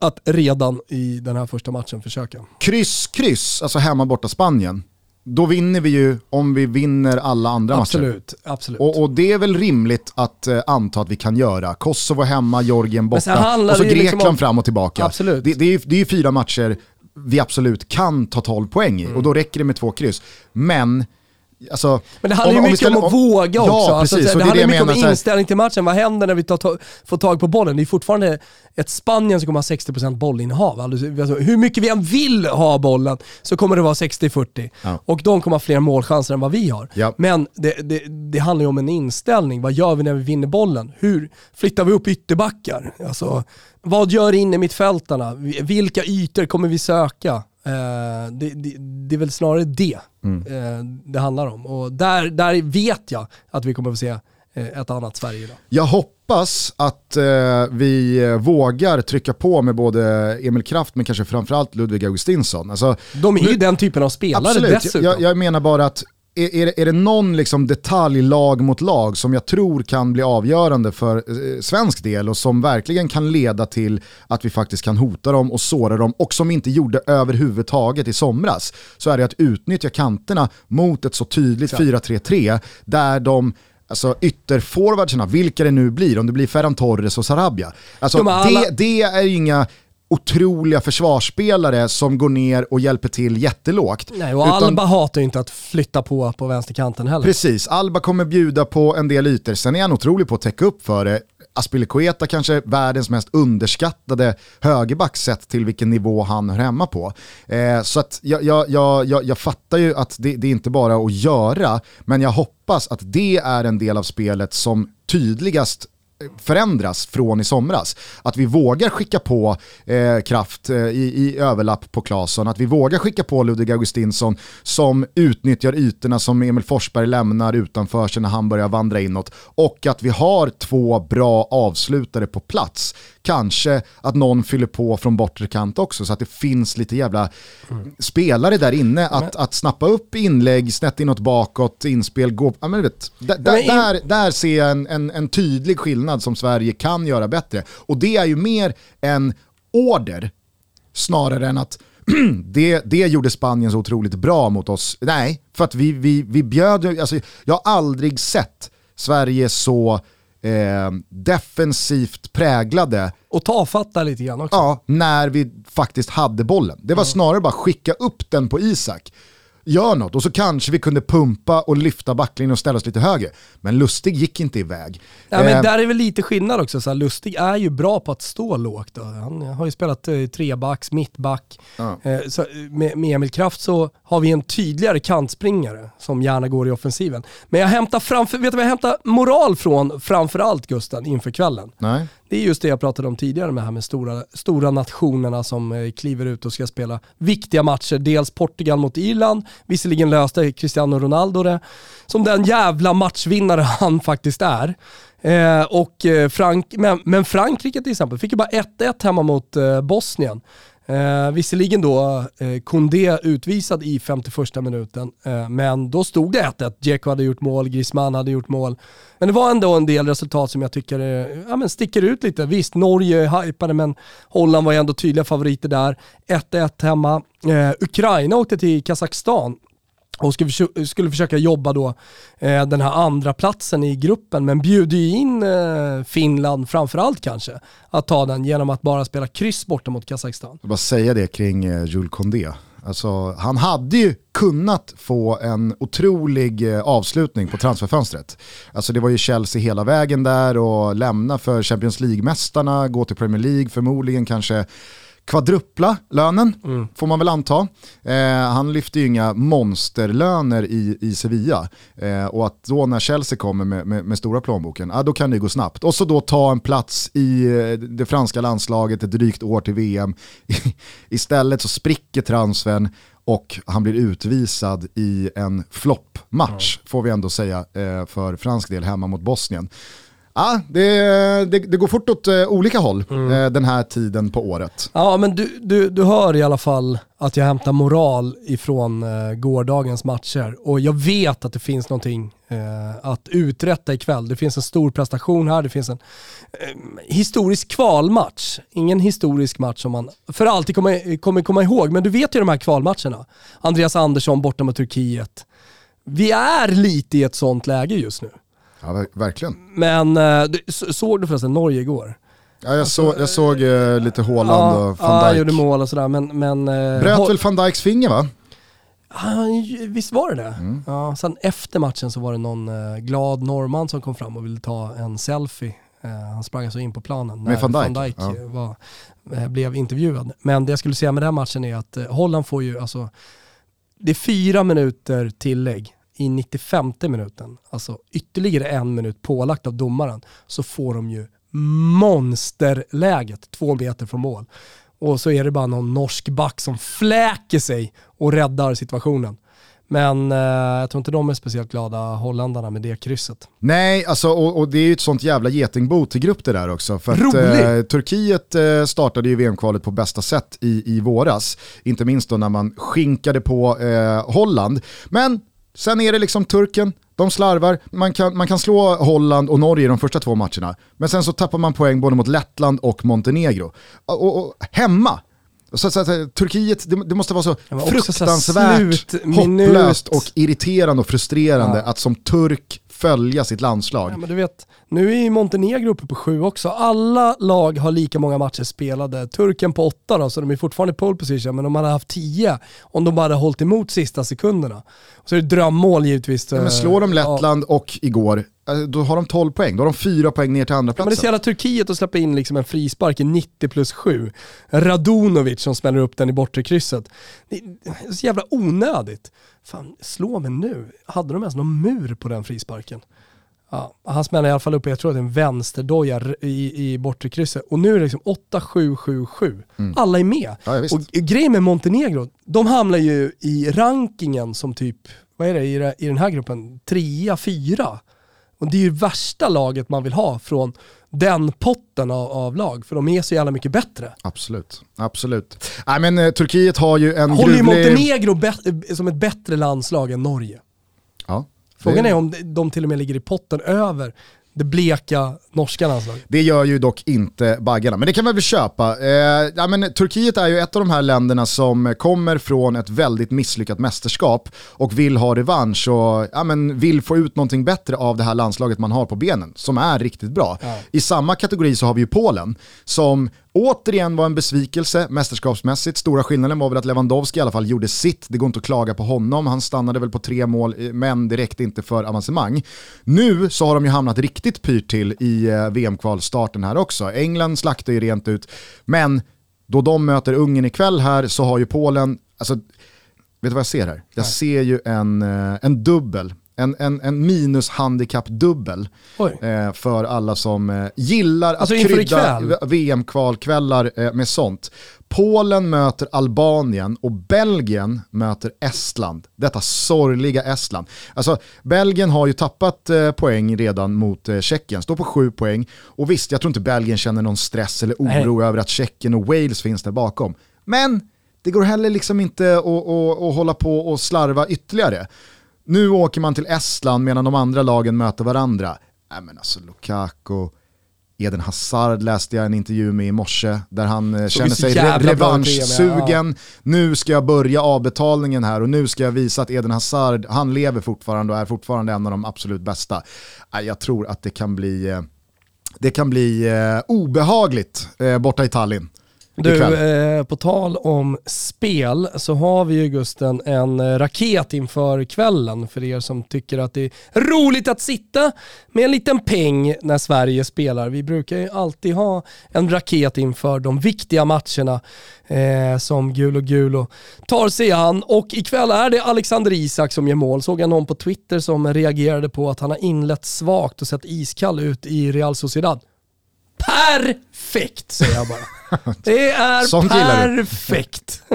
att redan i den här första matchen försöka. Kryss, kryss, alltså hemma borta Spanien då vinner vi ju om vi vinner alla andra absolut, matcher. Absolut. Och, och det är väl rimligt att eh, anta att vi kan göra. Kosovo hemma, Georgien borta och så Grekland liksom om... fram och tillbaka. Absolut. Det, det, är ju, det är ju fyra matcher vi absolut kan ta 12 poäng i mm. och då räcker det med två kryss. Men Alltså, men det handlar ju mycket om, om att våga också. Ja, alltså, precis, det, det handlar mycket om inställning till matchen. Vad händer när vi tar, får tag på bollen? Det är fortfarande ett Spanien som kommer ha 60% bollinnehav. Alltså, alltså, hur mycket vi än vill ha bollen så kommer det vara 60-40. Ja. Och de kommer ha fler målchanser än vad vi har. Ja. Men det, det, handlar ju om en inställning. Vad gör vi när vi vinner bollen? Hur flyttar vi upp ytterbackar? Alltså, vad gör inne mittfältarna? Vilka ytor kommer vi söka? Eh, det, är väl snarare det mm. eh, det handlar om. Och där, där vet jag att vi kommer att få se eh, ett annat Sverige idag. Jag hoppas att eh, vi vågar trycka på med både Emil Kraft men kanske framförallt Ludvig Augustinsson. Alltså, De är ju den typen av spelare absolut, dessutom. Jag, jag menar bara att är, är, det, är det någon liksom detalj lag mot lag som jag tror kan bli avgörande för eh, svensk del och som verkligen kan leda till att vi faktiskt kan hota dem och såra dem och som vi inte gjorde överhuvudtaget i somras så är det att utnyttja kanterna mot ett så tydligt 4-3-3 där de Alltså ytterforwardsarna, vilka det nu blir, om det blir Ferran Torres och Sarabia. Alltså, alla... det, det är inga otroliga försvarsspelare som går ner och hjälper till jättelågt. Nej, och Utan, Alba hatar ju inte att flytta på på vänsterkanten heller. Precis, Alba kommer bjuda på en del ytor. Sen är han otrolig på att täcka upp för det. Aspilicueta kanske världens mest underskattade högerback sett till vilken nivå han hör hemma på. Eh, så att jag, jag, jag, jag, fattar ju att det, det är inte bara att göra, men jag hoppas att det är en del av spelet som tydligast förändras från i somras. Att vi vågar skicka på eh, kraft eh, i, i, överlapp på Claesson, att vi vågar skicka på Ludvig Augustinsson som utnyttjar ytorna som Emil Forsberg lämnar utanför sig när han börjar vandra inåt. Och att vi har två bra avslutare på plats kanske att någon fyller på från bortre kant också så att det finns lite jävla mm. spelare där inne att, men, att snappa upp inlägg, snett inåt bakåt, inspel, gå, ja, men vet, där, men, där, där ser jag en, en, en tydlig skillnad som Sverige kan göra bättre. Och det är ju mer en order snarare än att (clears throat) det, det gjorde Spanien så otroligt bra mot oss. Nej, för att vi, vi, vi bjöd, alltså, jag har aldrig sett Sverige så eh, defensivt präglade. Och tafatta lite grann också. Ja, när vi faktiskt hade bollen. Det var mm. snarare bara skicka upp den på Isak. Gör något och så kanske vi kunde pumpa och lyfta backlinjen och ställa oss lite högre. Men Lustig gick inte iväg. Ja, men eh, där är väl lite skillnad också, så här, Lustig är ju bra på att stå lågt. Då. Han har ju spelat eh, trebacks, mittback. Ja. Eh, så med, med Emil Kraft så har vi en tydligare kantspringare som gärna går i offensiven. Men jag hämtar framför, vet du vad jag hämtar moral från framförallt Gusten inför kvällen? Nej. Det är just det jag pratade om tidigare med här med stora, stora nationerna som eh, kliver ut och ska spela viktiga matcher. Dels Portugal mot Irland, visserligen löste Cristiano Ronaldo det, som den jävla matchvinnare (laughs) han faktiskt är. Eh, och eh, Frank men, men, Frankrike till exempel fick ju bara 1-1 hemma mot eh, Bosnien. Eh, visserligen då eh, Koundé utvisad i 51 minuten, eh, men då stod det 1-1. Dzeko hade gjort mål, Griezmann hade gjort mål. Men det var ändå en del resultat som jag tycker eh, ja, men sticker ut lite. Visst, Norge är hypade, men Holland var ju ändå tydliga favoriter där. 1-1 hemma. Eh, Ukraina åkte till Kazakstan och skulle, skulle försöka jobba då eh, den här andra platsen i gruppen men bjuder ju in eh, Finland framförallt kanske att ta den genom att bara spela kryss borta mot Kazakstan. Jag vill bara säga det kring eh, Jules Condé. Alltså, han hade ju kunnat få en otrolig eh, avslutning på transferfönstret. Alltså det var ju Chelsea hela vägen där och lämna för Champions League-mästarna, gå till Premier League, förmodligen kanske kvadrupla lönen, mm. får man väl anta. Eh, han lyfter ju inga monsterlöner i, i Sevilla. Eh, och att då när Chelsea kommer med, med, med stora plånboken, ah, då kan det gå snabbt. Och så då ta en plats i eh, det franska landslaget ett drygt år till VM. (laughs) Istället så spricker transfern och han blir utvisad i en floppmatch, mm. får vi ändå säga, eh, för fransk del hemma mot Bosnien. Ja, det, det, det, går fort åt uh, olika håll mm. uh, den här tiden på året. Ja, men du, du, du hör i alla fall att jag hämtar moral ifrån uh, gårdagens matcher. Och jag vet att det finns någonting att uträtta ikväll. Det finns en stor prestation här, det finns en historisk kvalmatch. Ingen historisk match som man för alltid kommer, kommer komma ihåg, men du vet ju de här kvalmatcherna. Andreas Andersson borta mot Turkiet. Vi är lite i ett sånt läge just nu. Ja, verkligen. Men eh, såg du förresten Norge igår? Ja, jag, såg, jag såg uh, lite Håland ja, och van Dijk. Ja, gjorde mål och sådär men... men uh, Bröt väl van Dijks finger va? Visst var det det? Mm. Ja, sen efter matchen så var det någon glad norrman som kom fram och ville ta en selfie. Han sprang alltså in på planen när van Dijk, van Dijk ja. var, blev intervjuad. Men det jag skulle säga med den matchen är att Holland får ju alltså, det är fyra minuter tillägg i 95 minuten, alltså ytterligare en minut pålagt av domaren, så får de ju monsterläget två meter från mål. Och så är det bara någon norsk back som fläker sig och räddar situationen. Men eh, jag tror inte de är speciellt glada, holländarna, med det krysset. Nej, alltså, och, och det är ju ett sånt jävla getingbo till grupp det där också. För att, eh, Turkiet eh, startade ju VM-kvalet på bästa sätt i, i våras. Inte minst då när man skinkade på eh, Holland. Men Sen är det liksom turken, de slarvar, man kan, man kan slå Holland och Norge i de första två matcherna. Men sen så tappar man poäng både mot Lettland och Montenegro. Och, och, och hemma, så, så, så, Turkiet, det, det, måste vara så fruktansvärt så hopplöst och irriterande och frustrerande ja. att som turk följa sitt landslag. Ja, men du vet, nu är ju Montenegro uppe på sju också. Alla lag har lika många matcher spelade. Turken på åtta då, så de är fortfarande pole position, men de hade haft tio om de bara hade hållit emot sista sekunderna. Så är det drömmål givetvis. Ja, men slår de Lettland ja. och igår, eh, då har de 12 poäng. Då har de fyra poäng ner till andra platsen. Ja, men det är så jävla Turkiet att släppa in liksom en frispark i 90 plus 7. Radunovic som smäller upp den i bortre krysset. Det är så jävla onödigt. Fan, slå mig nu. Hade de ens någon mur på den frisparken? Ja, han smäller i alla fall upp, jag tror att det är en vänsterdoja i, i bortre krysset. Och nu är det liksom 8-7-7-7. Mm. Alla är med. Ja, och grejen med Montenegro, de hamnar ju i rankingen som typ, vad är det i, i den här gruppen, trea, fyra. Och det är ju värsta laget man vill ha från den potten av, av, lag, för de är så jävla mycket bättre. Absolut, absolut. Nej men eh, Turkiet har ju en Håller gruvlig... ju Montenegro som ett bättre landslag än Norge. Ja. Frågan är om de till och med ligger i potten över det bleka norska landslaget. Det gör ju dock inte baggarna, men det kan man väl köpa. Eh, ja, men Turkiet är ju ett av de här länderna som kommer från ett väldigt misslyckat mästerskap och vill ha revansch och ja, men vill få ut någonting bättre av det här landslaget man har på benen, som är riktigt bra. Ja. I samma kategori så har vi ju Polen, som återigen var en besvikelse mästerskapsmässigt. Stora skillnaden var väl att Lewandowski i alla fall gjorde sitt. Det går inte att klaga på honom. Han stannade väl på tre mål, eh, men det räckte inte för avancemang. Nu så har de ju hamnat riktigt pyrt till i eh, VM-kvalstarten här också. England slaktar ju rent ut, men då de möter Ungern ikväll här så har ju Polen, alltså, vet du vad jag ser här? Jag ser ju en, eh, en dubbel en, en, en minus handikapp-dubbel eh, för alla som eh, gillar alltså att krydda VM-kvalkvällar eh, med sånt. Polen möter Albanien och Belgien möter Estland. Detta sorgliga Estland. Alltså, Belgien har ju tappat eh, poäng redan mot eh, Tjeckien, står på sju poäng. Och visst, jag tror inte Belgien känner någon stress eller oro Nej. över att Tjeckien och Wales finns där bakom. Men det går heller liksom inte att, att, att hålla på och slarva ytterligare. Nu åker man till Estland medan de andra lagen möter varandra. Nej men alltså Lukaku, Eden Hazard läste jag en intervju med i morse där han eh, känner sig re revanschsugen. Ja. Nu ska jag börja avbetalningen här och nu ska jag visa att Eden Hazard, han lever fortfarande och är fortfarande en av de absolut bästa. Jag tror att det kan bli, eh, det kan bli eh, obehagligt borta i Tallinn. Du, eh, på tal om spel så har vi ju Gusten en eh, raket inför kvällen för er som tycker att det är roligt att sitta med en liten peng när Sverige spelar. Vi brukar ju alltid ha en raket inför de viktiga matcherna eh, som Gulo Gulo tar sig an och ikväll är det Alexander Isak som gör mål. Såg jag någon på Twitter som reagerade på att han har inlett svagt och sett iskall ut i Real Sociedad. Perfekt säger jag bara. (laughs) Det är perfekt. (laughs)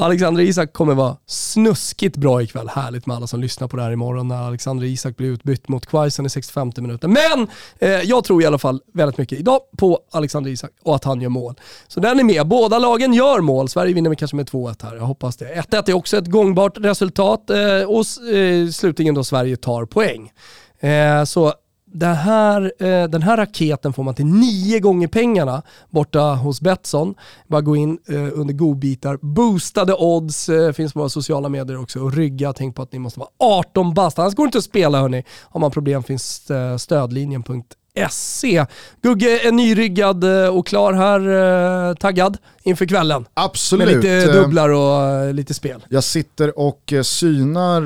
Alexander Isak kommer vara snuskigt bra ikväll. Härligt med alla som lyssnar på det här imorgon när Alexander Isak blir utbytt mot Quaison i 65 minuter. Men eh, jag tror i alla fall väldigt mycket idag på Alexander Isak och att han gör mål. Så den är med. Båda lagen gör mål. Sverige vinner kanske med 2-1 här. Jag hoppas det. 1-1 är också ett gångbart resultat eh, och eh, slutligen då Sverige tar poäng. Eh, så här, eh, den här raketen får man till nio gånger pengarna borta hos Betsson. Bara gå in eh, under godbitar, boostade odds, eh, finns på våra sociala medier också och rygga. Tänk på att ni måste vara 18 bast, annars går det inte att spela hörni. Har man problem finns eh, stödlinjen.se. Gugge är nyryggad eh, och klar här, eh, taggad inför kvällen. Absolut. Med lite eh, dubblar och lite spel. Jag sitter och synar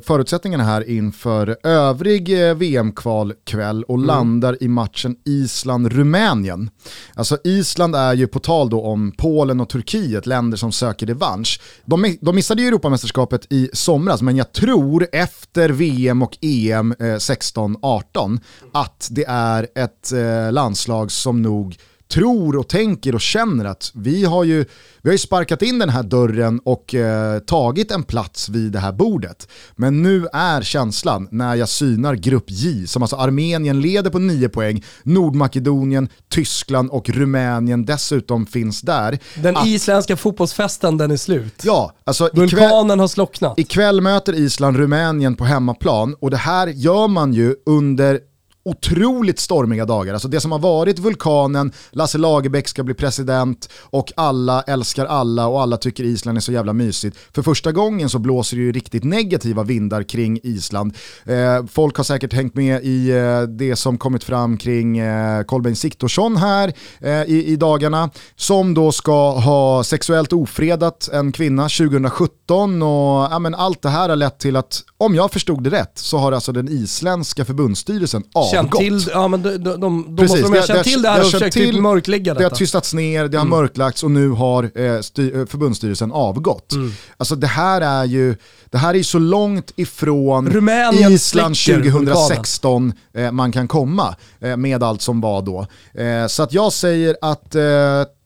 förutsättningarna här inför övrig VM-kvalkväll och mm. landar i matchen Island-Rumänien. Alltså Island är ju på tal då om Polen och Turkiet, länder som söker revansch. De, de missade ju Europamästerskapet i somras, men jag tror efter VM och EM 16-18 att det är ett landslag som nog tror och tänker och känner att vi har ju, vi har ju sparkat in den här dörren och eh, tagit en plats vid det här bordet. Men nu är känslan när jag synar grupp J, som alltså Armenien leder på 9 poäng, Nordmakedonien, Tyskland och Rumänien dessutom finns där. Den att, isländska fotbollsfesten den är slut. Ja, alltså Vulkanen ikväll, har slocknat. Ikväll möter Island Rumänien på hemmaplan och det här gör man ju under otroligt stormiga dagar. Alltså det som har varit vulkanen, Lasse Lagerbäck ska bli president och alla älskar alla och alla tycker Island är så jävla mysigt. För första gången så blåser det ju riktigt negativa vindar kring Island. Eh, folk har säkert hängt med i eh, det som kommit fram kring eh, Kolbeinn Siktorsson här eh, i, i dagarna, som då ska ha sexuellt ofredat en kvinna 2017 och ja, men allt det här har lett till att, om jag förstod det rätt, så har alltså den isländska förbundsstyrelsen känt till, ja, men de, de, de, de måste ha känt till det här och försökt typ mörklägga detta. Det har tystats ner, det har mm. mörklagts och nu har eh, styr, eh, förbundsstyrelsen avgått. Mm. Alltså det här är ju det här är så långt ifrån Rumänien Island 2016 eh, man kan komma eh, med allt som var då. Eh, så att jag säger att eh,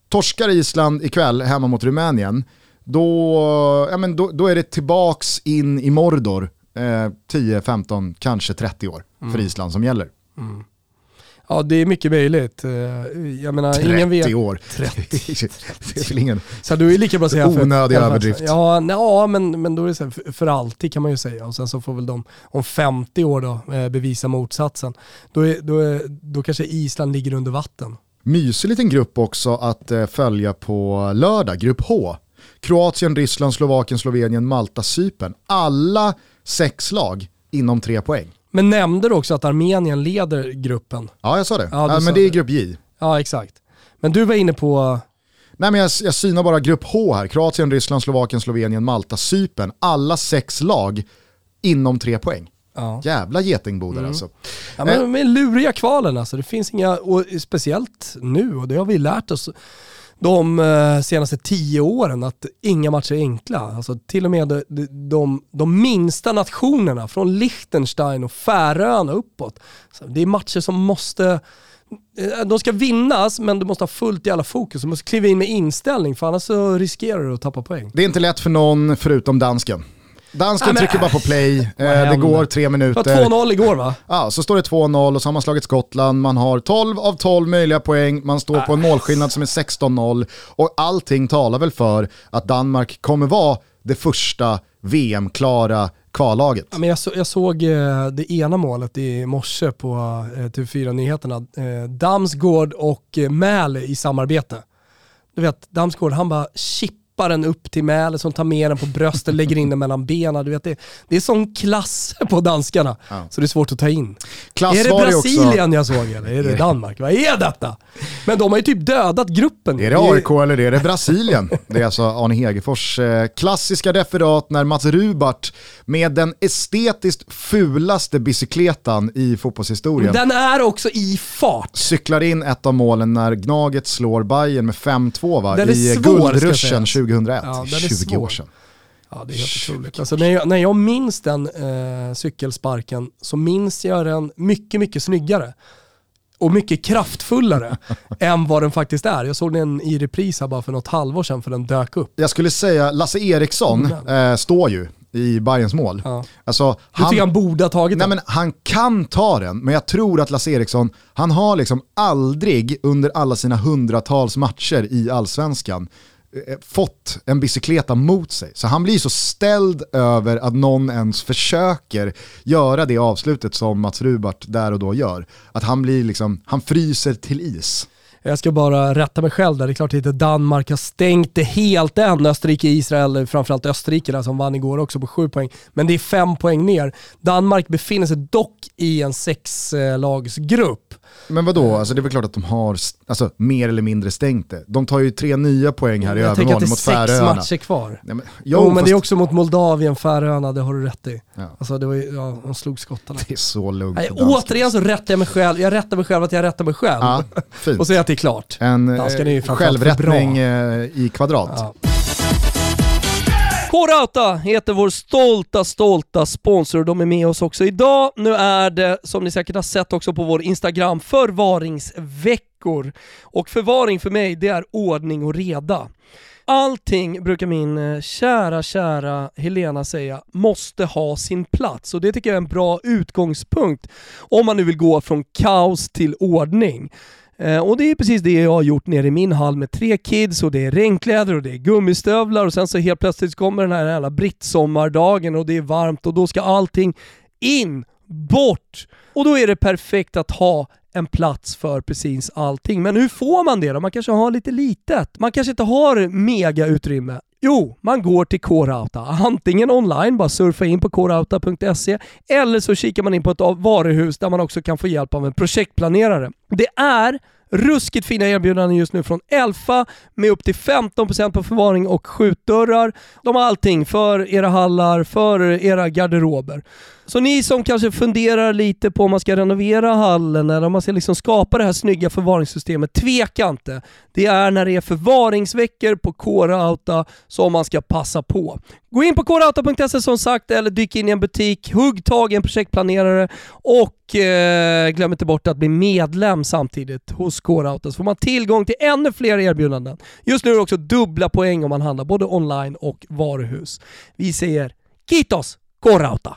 torskar Island ikväll hemma mot Rumänien, då, ja, men då, då är det tillbaks in i Mordor eh, 10, 15, kanske 30 år mm. för Island som gäller. Mm. Ja det är mycket möjligt. Eh, jag menar, 30 ingen vet. år. 30. (laughs) det är ingen... Så du är lika bra att säga Onödig för, överdrift. Ja, ja men, men då är det så här, för alltid kan man ju säga. Och sen så får väl de om 50 år då eh, bevisa motsatsen. Då, är, då, är, då kanske Island ligger under vatten. Mysig liten grupp också att eh, följa på lördag, grupp H. Kroatien, Ryssland, Slovakien, Slovenien, Malta, Cypern. Alla sex lag inom tre poäng. Men nämnde du också att Armenien leder gruppen? Ja, jag sa det. Ja, ja men det är grupp J. Ja, exakt. Men du var inne på... Nej men jag, jag synar bara grupp H här. Kroatien, Ryssland, Slovakien, Slovenien, Malta, Cypern. Alla sex lag inom tre poäng. Ja. Jävla getingbodar mm. alltså. Ja, men med luriga kvalen alltså. Det finns inga, och speciellt nu, och det har vi lärt oss de eh, senaste tio åren att inga matcher är enkla. Alltså till och med de, de, de minsta nationerna, från Liechtenstein och Färöarna uppåt. Så det är matcher som måste eh, de ska vinnas, men du måste ha fullt i alla fokus. Du måste kliva in med inställning, för annars så riskerar du att tappa poäng. Det är inte lätt för någon förutom dansken. Dansken trycker bara på play, eh, det går tre minuter. Det var 2-0 igår va? Ja, så står det 2-0 och så har man slagit Skottland, man har 12 av 12 möjliga poäng, man står på en målskillnad som är 16-0 och allting talar väl för att Danmark kommer vara det första VM-klara kvallaget. Ja, men jag, så, jag såg eh, det ena målet i morse på eh, TV4-nyheterna. Eh, Damsgård och eh, Mäl i samarbete. Du vet, Damsgård han bara chip släpar den upp till Mäle som tar med den på bröstet, lägger in den mellan benen. Du vet, det, det är sån klass på danskarna ja. så det är svårt att ta in. Klass är det Brasilien också... jag såg eller är det (laughs) Danmark? Vad är detta? Men de har ju typ dödat gruppen. Är det AIK eller är det Brasilien? Det är alltså Arne Hegerfors eh, klassiska referat när Mats Rubart med den estetiskt fulaste bicykletan i fotbollshistorien. Den är också i fart. Cyklar in ett av målen när Gnaget slår Bayern med 5-2 va? i guldruschen 2001, ja, 20 år sedan. Ja, det är helt otroligt. Alltså, när, jag, när jag minns den eh, cykelsparken så minns jag den mycket, mycket snyggare och mycket kraftfullare (laughs) än vad den faktiskt är. Jag såg den i repris här bara för något halvår sedan för den dök upp. Jag skulle säga Lasse Eriksson eh, står ju i Bayerns mål. Ja. Alltså, du tycker han borde ha tagit nej, den? Men han kan ta den, men jag tror att Lasse Eriksson, han har liksom aldrig under alla sina hundratals matcher i allsvenskan Eh, fått en bicykleta mot sig. Så han blir så ställd över att någon ens försöker göra det avslutet som Mats Rubart där och då gör. Att han blir liksom, han fryser till is. Jag ska bara rätta mig själv där. Det är klart att Danmark har stängt det helt än. Österrike, Israel, framförallt Österrike där, som vann igår också på sju poäng. Men det är fem poäng ner. Danmark befinner sig dock i en sexlagsgrupp. Men vadå, alltså det är väl klart att de har alltså, mer eller mindre stängt det. De tar ju tre nya poäng här i övermorgon mot Färöarna. Jag tänker att det är sex matcher kvar. Nej, men, jo, jo men fast... det är också mot Moldavien, Färöarna, det har du rätt i. Ja. Alltså det var ju, ja, de slog skottarna. Det är så lugnt Nej, Återigen så rättar jag mig själv, jag rättar mig själv att jag rättar mig själv. Ja, (laughs) och säger att det är klart. En eh, självrättning eh, i kvadrat. Ja. K-Rauta heter vår stolta, stolta sponsor. De är med oss också idag. Nu är det, som ni säkert har sett också på vår Instagram, förvaringsveckor. Och förvaring för mig, det är ordning och reda. Allting, brukar min eh, kära, kära Helena säga, måste ha sin plats och det tycker jag är en bra utgångspunkt om man nu vill gå från kaos till ordning. Eh, och det är precis det jag har gjort nere i min hall med tre kids och det är regnkläder och det är gummistövlar och sen så helt plötsligt kommer den här jävla brittsommardagen och det är varmt och då ska allting in, bort. Och då är det perfekt att ha en plats för precis allting. Men hur får man det då? Man kanske har lite litet. Man kanske inte har mega utrymme. Jo, man går till K-Rauta. Antingen online, bara surfa in på krauta.se, eller så kikar man in på ett varuhus där man också kan få hjälp av en projektplanerare. Det är Ruskigt fina erbjudanden just nu från Elfa med upp till 15% på förvaring och skjutdörrar. De har allting för era hallar, för era garderober. Så ni som kanske funderar lite på om man ska renovera hallen eller om man ska liksom skapa det här snygga förvaringssystemet, tveka inte. Det är när det är förvaringsveckor på K-Rauta som man ska passa på. Gå in på krauta.se som sagt eller dyk in i en butik, hugg tag i en projektplanerare och eh, glöm inte bort att bli medlem samtidigt hos K-Rauta så får man tillgång till ännu fler erbjudanden. Just nu är det också dubbla poäng om man handlar både online och varuhus. Vi säger Kitos K-Rauta!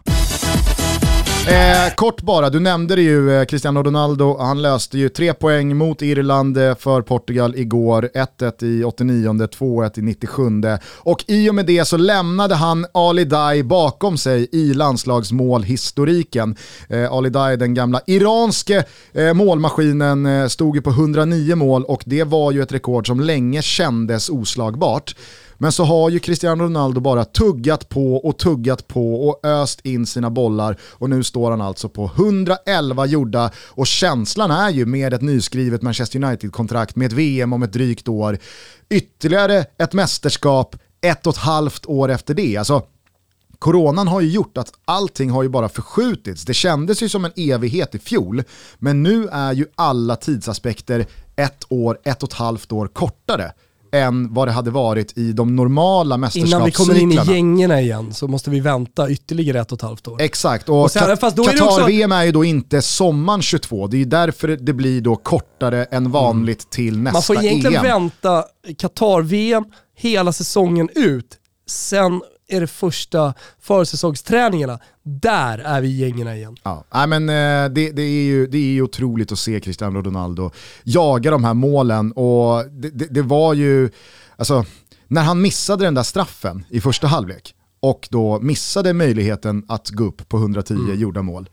Eh, kort bara, du nämnde det ju, eh, Cristiano Ronaldo, han löste ju tre poäng mot Irland eh, för Portugal igår. 1-1 i 89, 2-1 i 97. Och i och med det så lämnade han Ali Dai bakom sig i landslagsmålhistoriken. Eh, Ali Dai, den gamla iranske eh, målmaskinen, eh, stod ju på 109 mål och det var ju ett rekord som länge kändes oslagbart. Men så har ju Cristiano Ronaldo bara tuggat på och tuggat på och öst in sina bollar och nu står han alltså på 111 gjorda och känslan är ju med ett nyskrivet Manchester United-kontrakt med ett VM om ett drygt år, ytterligare ett mästerskap ett och ett halvt år efter det. Alltså, Coronan har ju gjort att allting har ju bara förskjutits. Det kändes ju som en evighet i fjol, men nu är ju alla tidsaspekter ett år, ett och ett halvt år kortare än vad det hade varit i de normala mästerskapscyklarna. Innan vi kommer in i gängorna igen så måste vi vänta ytterligare ett och ett halvt år. Exakt, och, och Qatar-VM är, är ju då inte sommaren 22, det är ju därför det blir då kortare än vanligt mm. till nästa EM. Man får egentligen EM. vänta Qatar-VM hela säsongen ut, sen är det första försäsongsträningarna. Där är vi gängerna igen. Ja, Nej, men, eh, det, det, är ju, det är ju otroligt att se Cristiano Ronaldo jaga de här målen och det, det, det var ju, alltså, när han missade den där straffen i första halvlek och då missade möjligheten att gå upp på 110 mm. gjorda mål.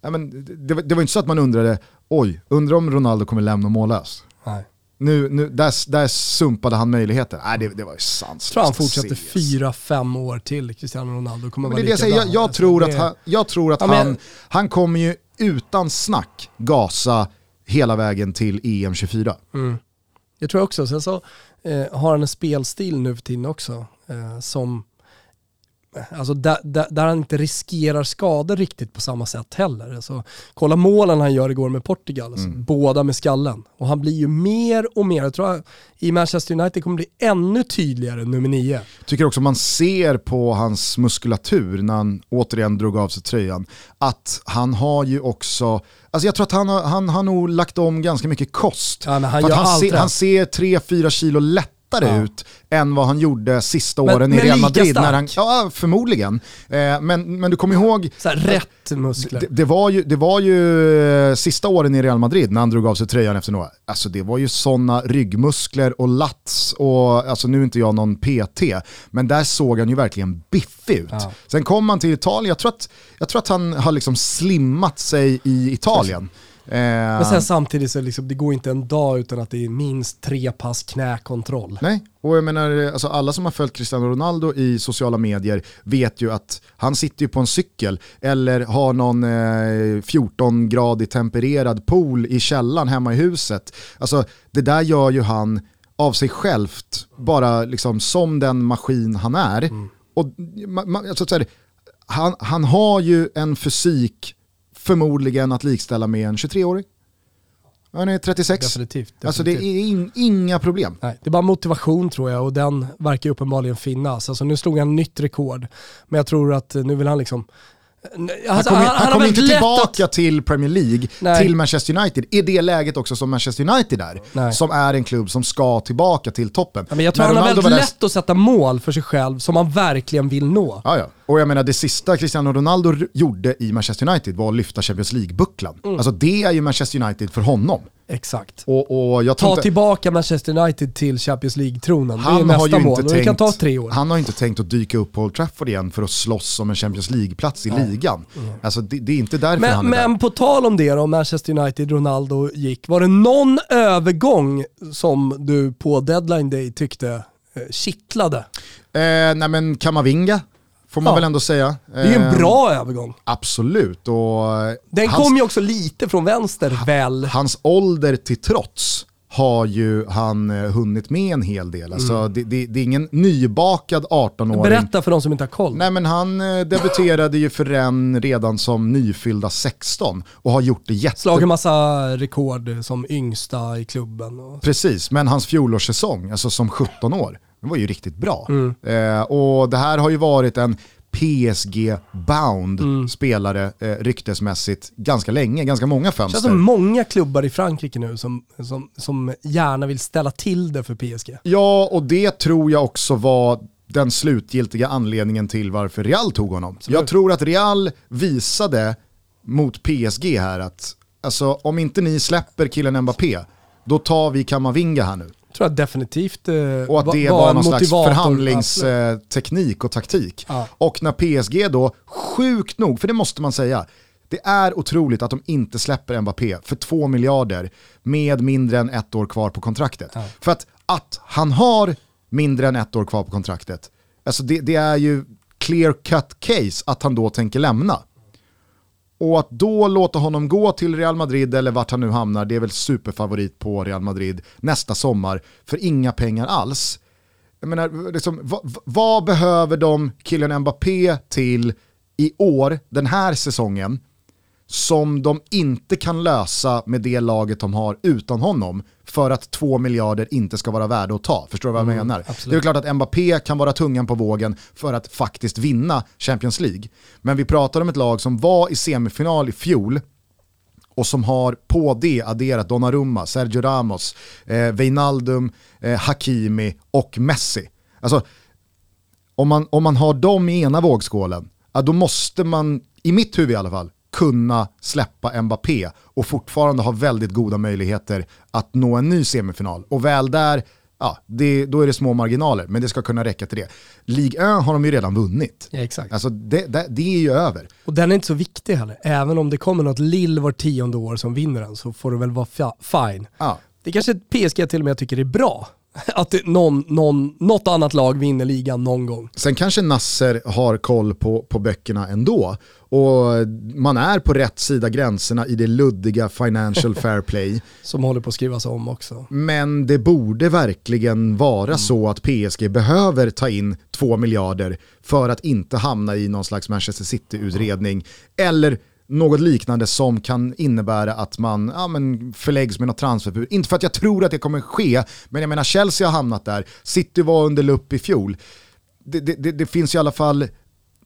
Ja, men det, det var inte så att man undrade, oj, undrar om Ronaldo kommer lämna mållös. Nej. Nu, nu, där, där sumpade han möjligheter. Nej, det, det var ju sanslöst. Jag tror han fortsätter fyra, fem år till, Cristiano Ronaldo. Kommer vara det jag, jag, jag, tror att han, jag tror att ja, han, han kommer ju utan snack gasa hela vägen till EM 24. Mm. Jag tror också, sen så eh, har han en spelstil nu för tiden också eh, som Alltså där, där, där, han inte riskerar skador riktigt på samma sätt heller. Alltså, kolla målen han gör igår med Portugal, alltså, mm. båda med skallen. Och han blir ju mer och mer, jag tror att i Manchester United kommer bli ännu tydligare nummer nio. Tycker också man ser på hans muskulatur när han återigen drog av sig tröjan, att han har ju också Alltså jag tror att han har, han har nog lagt om ganska mycket kost. Ja, han, han, se, han ser 3-4 kilo lätt lättare ja. ut än vad han gjorde sista men, åren i Real Madrid. När han, ja, förmodligen. Eh, men, men du kommer ihåg... Så här, rätt muskler. Det, det, var ju, det var ju eh, sista åren i Real Madrid när han drog av sig tröjan efter några. Alltså det var ju sådana ryggmuskler och lats och alltså nu är inte jag någon PT, men där såg han ju verkligen biffig ut. Ja. Sen kom han till Italien, jag tror att, jag tror att han har liksom slimmat sig i Italien. Men sen samtidigt så liksom, det går inte en dag utan att det är minst tre pass knäkontroll. Nej, och jag menar alltså alla som har följt Cristiano Ronaldo i sociala medier vet ju att han sitter ju på en cykel eller har någon eh, 14-gradig tempererad pool i källaren hemma i huset. Alltså det där gör ju han av sig självt, bara liksom som den maskin han är. Mm. Och, man, alltså, så här, han, han har ju en fysik förmodligen att likställa med en 23-åring. Han är 36. Definitivt, definitivt. Alltså det är in, inga problem. Nej, det är bara motivation tror jag och den verkar uppenbarligen finnas. Alltså nu slog han nytt rekord, men jag tror att nu vill han liksom Alltså, han kommer, han kommer inte tillbaka att... till Premier League, Nej. till Manchester United, i det läget också som Manchester United är. Nej. Som är en klubb som ska tillbaka till toppen. Ja, men jag tror han har väldigt lätt att sätta mål för sig själv som han verkligen vill nå. Ja, ja. Och jag menar det sista Cristiano Ronaldo gjorde i Manchester United var att lyfta Champions League-bucklan. Mm. Alltså det är ju Manchester United för honom. Exakt. Och, och ta inte... tillbaka Manchester United till Champions League-tronen. Det är nästa mål tänkt, det kan ta tre år. Han har inte tänkt att dyka upp på Old Trafford igen för att slåss om en Champions League-plats i ja. ligan. Mm. Alltså det, det, är inte därför men, han är Men där. på tal om det då, Manchester United, Ronaldo gick. Var det någon övergång som du på deadline day tyckte eh, kittlade? Eh, nej men Kamavinga Får man ja. väl ändå säga. Det är ju en eh, bra övergång. Absolut. Och Den hans, kom ju också lite från vänster väl. Hans ålder till trots har ju han eh, hunnit med en hel del. Alltså, mm. det, det, det, är ingen nybakad 18-åring. Berätta för de som inte har koll. Nej men han eh, debuterade ju för Rennes redan som nyfyllda 16 och har gjort det jätte... Slagit massa rekord som yngsta i klubben. Och... Precis, men hans fjolårssäsong, alltså som 17 år, den var ju riktigt bra. Mm. Eh, och det här har ju varit en PSG-bound mm. spelare eh, ryktesmässigt ganska länge, ganska många fönster. Det känns som många klubbar i Frankrike nu som, som, som gärna vill ställa till det för PSG. Ja, och det tror jag också var den slutgiltiga anledningen till varför Real tog honom. Absolut. Jag tror att Real visade mot PSG här att alltså, om inte ni släpper killen Mbappé, då tar vi Kamavinga här nu tror jag definitivt eh, Och att det var, var någon slags förhandlingsteknik och taktik. Ja. Och när PSG då, sjukt nog, för det måste man säga, det är otroligt att de inte släpper Mbappé för två miljarder med mindre än ett år kvar på kontraktet. Ja. För att, att han har mindre än ett år kvar på kontraktet. Alltså det, det är ju clear cut case att han då tänker lämna. Och att då låta honom gå till Real Madrid eller vart han nu hamnar, det är väl superfavorit på Real Madrid nästa sommar för inga pengar alls. Jag menar, liksom, vad, vad behöver de Kylian Mbappé till i år, den här säsongen, som de inte kan lösa med det laget de har utan honom för att två miljarder inte ska vara värda att ta. Förstår du vad jag mm, menar? Absolut. Det är klart att Mbappé kan vara tungan på vågen för att faktiskt vinna Champions League. Men vi pratar om ett lag som var i semifinal i fjol och som har på det adderat Donnarumma, Sergio Ramos, eh, Wijnaldum, eh, Hakimi och Messi. Alltså, om man, om man har dem i ena vågskålen, ja, då måste man, i mitt huvud i alla fall, kunna släppa Mbappé och fortfarande ha väldigt goda möjligheter att nå en ny semifinal. Och väl där, ja, det, då är det små marginaler, men det ska kunna räcka till det. Ligue 1 har de ju redan vunnit. Ja, exakt. Alltså det, det, det, är ju över. Och den är inte så viktig heller. Även om det kommer något lill var tionde år som vinner den så får det väl vara fine. Ja. Det är kanske PSG till och med tycker är bra. (laughs) att någon, någon, något annat lag vinner ligan någon gång. Sen kanske Nasser har koll på, på böckerna ändå. Och man är på rätt sida gränserna i det luddiga financial (laughs) fair play. Som håller på att skrivas om också. Men det borde verkligen vara mm. så att PSG behöver ta in två miljarder för att inte hamna i någon slags Manchester City-utredning. Eller något liknande som kan innebära att man ja, men förläggs med något transferförbud. Inte för att jag tror att det kommer ske, men jag menar Chelsea har hamnat där, City var under lupp i fjol. Det, det, det, finns i alla fall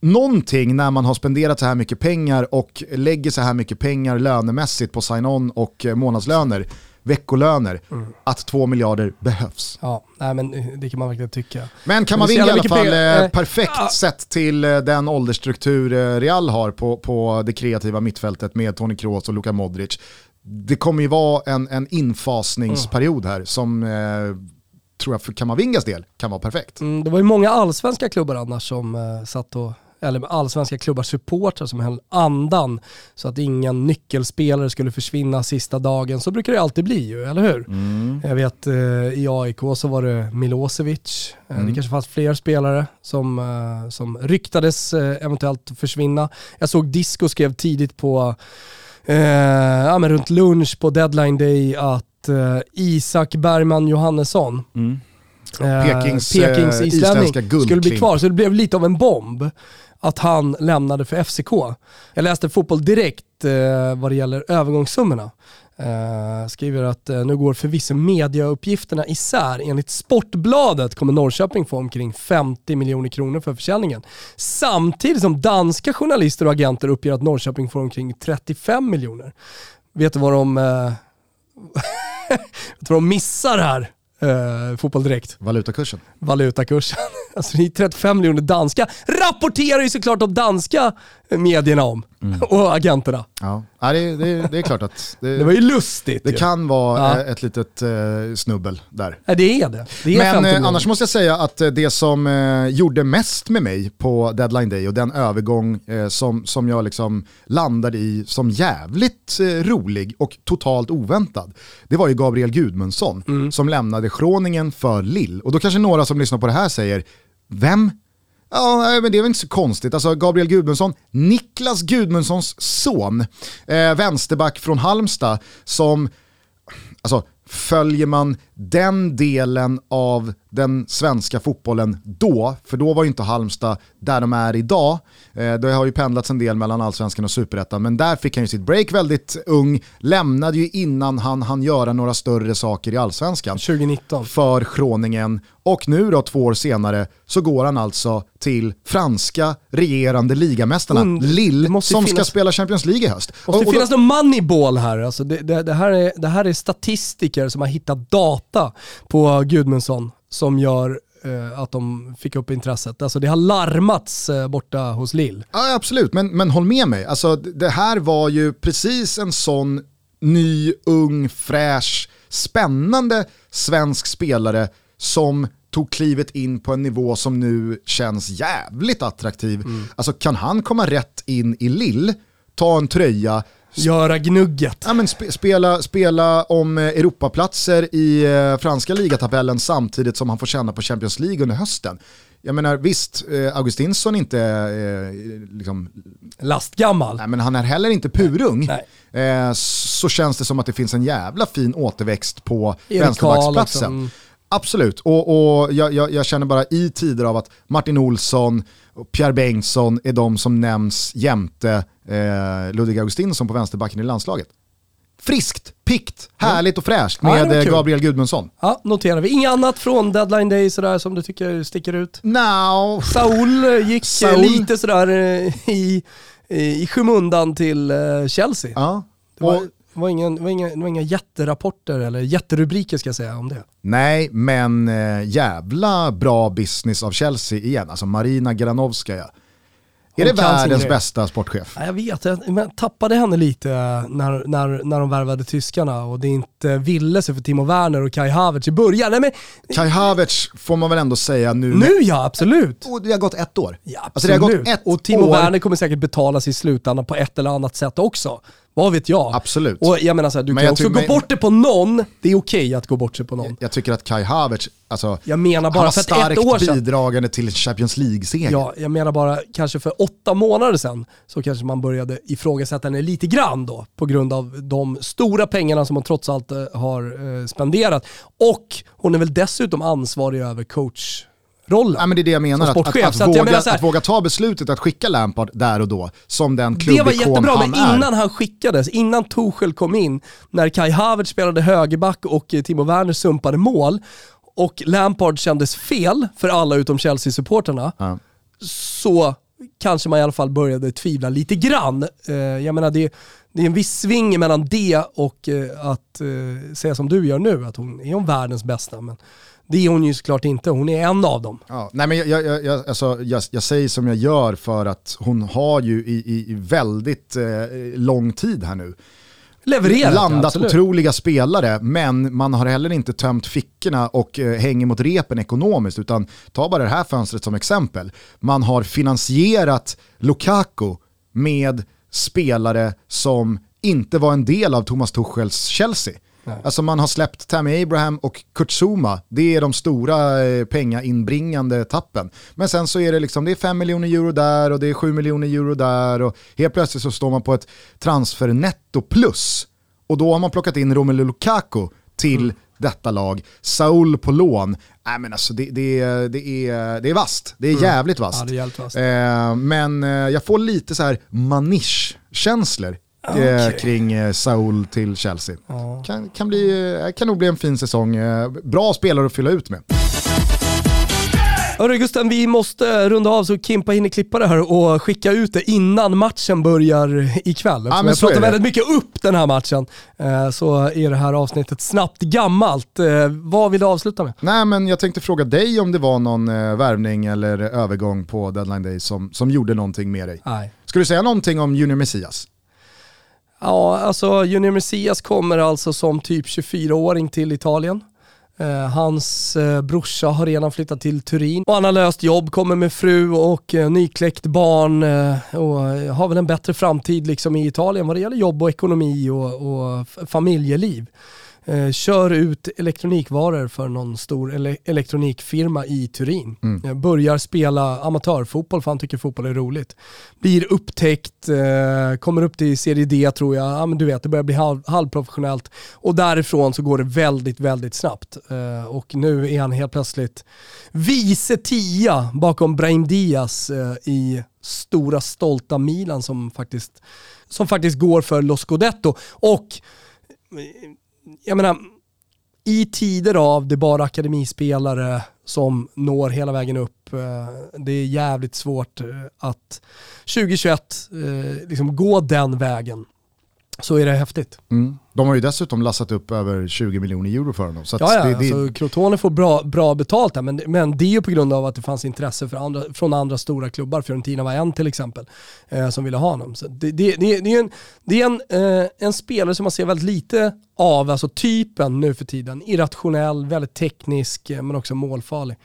någonting när man har spenderat så här mycket pengar och lägger så här mycket pengar lönemässigt på sign-on och eh, månadslöner veckolöner, mm. att två miljarder behövs. Ja, nej, men det kan man verkligen tycka. Men Kamavinga i alla fall eh, perfekt ja. sett till eh, den åldersstruktur eh, Real har på, på det kreativa mittfältet med Toni Kroos och Luka Modric. Det kommer ju vara en, en infasningsperiod här som eh, tror jag för Kamavingas del kan vara perfekt. Mm, det var ju många allsvenska klubbar annars som eh, satt och eller allsvenska klubbars supportrar som höll andan så att ingen nyckelspelare skulle försvinna sista dagen. Så brukar det alltid bli ju, eller hur? Mm. Jag vet eh, i AIK så var det Milosevic, eh, mm. det kanske fanns fler spelare som, eh, som ryktades eh, eventuellt försvinna. Jag såg Disco skrev tidigt på, eh, ja, men runt lunch på deadline day att eh, Isak Bergman Johannesson mm. Pekings, Pekings islänning skulle bli kvar. Så det blev lite av en bomb att han lämnade för FCK. Jag läste Fotboll Direkt eh, vad det gäller övergångssummorna. Eh, skriver att eh, nu går förvisso mediauppgifterna isär. Enligt Sportbladet kommer Norrköping få omkring 50 miljoner kronor för försäljningen. Samtidigt som danska journalister och agenter uppger att Norrköping får omkring 35 miljoner. Vet du vad de, eh, vet du vad de missar här? Eh, Fotboll Direkt. Valutakursen. Valutakursen. (laughs) Alltså det är 35 miljoner danska. Rapporterar ju såklart de danska medierna om. Mm. (laughs) Och agenterna. Ja, ja det, det, det är klart att... Det, (laughs) det var ju lustigt. Det ju. kan vara ja. ett litet eh, snubbel där. Ja, det är det. det är Men eh, annars måste jag säga att det som eh, gjorde mest med mig på deadline day och den övergång eh, som, som jag liksom landade i som jävligt eh, rolig och totalt oväntad, det var ju Gabriel Gudmundsson mm. som lämnade Schroningen för Lill. Och då kanske några som lyssnar på det här säger, vem? Ja, men det är väl inte så konstigt. Alltså Gabriel Gudmundsson, Niklas Gudmundssons son, eh, vänsterback från Halmstad, som, alltså följer man den delen av den svenska fotbollen då, för då var ju inte Halmstad där de är idag. Eh, det har ju pendlats en del mellan allsvenskan och superettan, men där fick han ju sitt break väldigt ung, lämnade ju innan han hann göra några större saker i allsvenskan. 2019. För Groningen. Och nu då, två år senare, så går han alltså till franska regerande ligamästarna, Und, Lille, som finnas, ska spela Champions League i höst. Det måste och, och finnas någon moneyball här. Alltså det, det, det, här är, det här är statistiker som har hittat data på Gudmundsson som gör eh, att de fick upp intresset. Alltså det har larmats eh, borta hos Lill. Ja absolut, men, men håll med mig. Alltså, det här var ju precis en sån ny, ung, fräsch, spännande svensk spelare som tog klivet in på en nivå som nu känns jävligt attraktiv. Mm. Alltså kan han komma rätt in i Lill, ta en tröja, göra gnugget. Ja, men sp spela, spela om eh, Europaplatser i eh, franska ligatabellen samtidigt som han får känna på Champions League under hösten. Jag menar visst, eh, Augustinsson inte eh, liksom, Lastgammal. nej, men han är heller inte purung. Nej. Eh, så känns det som att det finns en jävla fin återväxt på vänsterbacksplatsen. Absolut, och, och jag, jag, jag känner bara i tider av att Martin Olsson och Pierre Bengtsson är de som nämns jämte eh, Ludvig Augustinsson på vänsterbacken i landslaget. Friskt, pikt, härligt och fräscht Ja, med eh, kul. Gabriel Gudmundsson. Ja, noterar vi. Inget annat från deadline day sådär som du tycker sticker ut? Now, Saul eh, gick eh, Saul. lite sådär eh, i, i, i skymundan till eh, Chelsea. ja. Det var, Och, det var, ingen, det, var inga, det var inga jätterapporter eller jätterubriker ska jag säga om det. nej, men eh, jävla bra business av Chelsea igen. Alltså Marina Granovskaja. Är Hon det kan sin världens bästa sportchef? Ja, jag vet, jag tappade henne lite när, när, när de värvade tyskarna och det inte ville sig för Timo Werner och Kai Havertz i början. Nej, men, Kai Havertz får man väl ändå säga nu. nu ja, absolut. Och det har gått ett år. Ja, Alltså det har absolut. gått ett och Timo år. Werner kommer säkert betalas i slutändan på ett eller annat sätt också. Vad vet jag? Absolut. Och jag menar så här, du Men kan jag också gå men- bort det på någon, det är okej att gå bort sig på någon. Jag tycker att Kai Havertz, alltså, Jag menar han bara var för att starkt ett år sedan, bidragande till Champions League-seger. ja, jag menar bara kanske för åtta månader sedan så kanske man började ifrågasätta henne lite grann då på grund av de stora pengarna som hon trots allt eh, har eh, spenderat. Och hon är väl dessutom ansvarig över coachrollen. Ja, men det är det jag menar, att, att, att, våga, menar här- att våga ta beslutet att skicka Lampard där och då, som den Det var klubbikon jättebra, han men är. innan han skickades, innan Tuchel kom in, när Kai Havertz spelade högerback och eh, Timo Werner sumpade mål och Lampard kändes fel för alla utom Chelsea-supporterna, Ja. så kanske man i alla fall började tvivla lite grann. Eh, jag menar det, det är en viss sving mellan det och eh, att säga som du gör nu, att hon är hon världens bästa. Men det är hon ju såklart inte, hon är en av dem. Ja, nej men jag, jag, jag, alltså, jag, jag säger som jag gör för att hon har ju i, i, väldigt eh, lång tid här nu Levererat, landat absolut. otroliga spelare, men man har heller inte tömt fickorna och eh, hänger mot repen ekonomiskt, utan ta bara det här fönstret som exempel. Man har finansierat Lukaku med spelare som inte var en del av Thomas Tuchels Chelsea. Alltså man har släppt Tammy Abraham och Kurt Zuma, det är de stora eh, pengainbringande tappen. Men sen så är det liksom, det är 5 miljoner euro där och det är 7 miljoner euro där och helt plötsligt så står man på ett transfernetto plus. Och då har man plockat in Romelu Lukaku till detta lag. Saul på lån. Nej men alltså det, det, är- det, är, det är vast. Det är jävligt vasst. Ja, vasst. Eh, men eh, jag får lite så här manish-känslor eh, Okej. kring eh, Saul till Chelsea. Kan, kan, bli, eh, kan nog bli en fin säsong. Bra spelare att fylla ut med. Hörru Gusten, vi måste runda av så Kimpa hinner klippa det här och skicka ut det innan matchen börjar ikväll. Men jag pratar väldigt mycket upp den här matchen så är det här avsnittet snabbt gammalt. Vad vill du avsluta med? Nej men jag tänkte fråga dig om det var någon värvning eller övergång på deadline day som, som gjorde någonting med dig. Nej. Ska du säga någonting om Junior Messias? Ja, alltså Junior Messias kommer alltså som typ 24-åring till Italien. Eh, hans eh, brorsa har redan flyttat till Turin och han har löst jobb, kommer med fru och eh, nykläckt barn och har väl en bättre framtid liksom i Italien vad det gäller jobb och ekonomi och, och familjeliv. Eh, kör ut elektronikvaror för någon stor ele- elektronikfirma i Turin. Eh, börjar spela amatörfotboll för han tycker fotboll är roligt. Blir upptäckt, eh, kommer upp till serie D tror jag, ja, men du vet det börjar bli halv, halvprofessionellt och därifrån så går det väldigt, väldigt snabbt. Eh, och nu är han helt plötsligt vice tia bakom Brahim Diaz eh, i stora stolta Milan som faktiskt, som faktiskt går för Lo Scudetto. Och jag menar, i tider av det bara akademispelare som når hela vägen upp, eh, det är jävligt svårt eh, att 2021 eh, liksom gå den vägen. Så är det häftigt. Mm. De har ju dessutom lassat upp över 20 miljoner euro för honom. Så Ja, ja, det, det, alltså, Crotone får bra, bra betalt där, men, men det är ju på grund av att det fanns intresse för andra, från andra stora klubbar. Fiorentina var en till exempel, eh, som ville ha honom. Så det, det, det, det är, en, det är en, eh, en spelare som man ser väldigt lite av, alltså typen nu för tiden. Irrationell, väldigt teknisk, eh, men också målfarlig.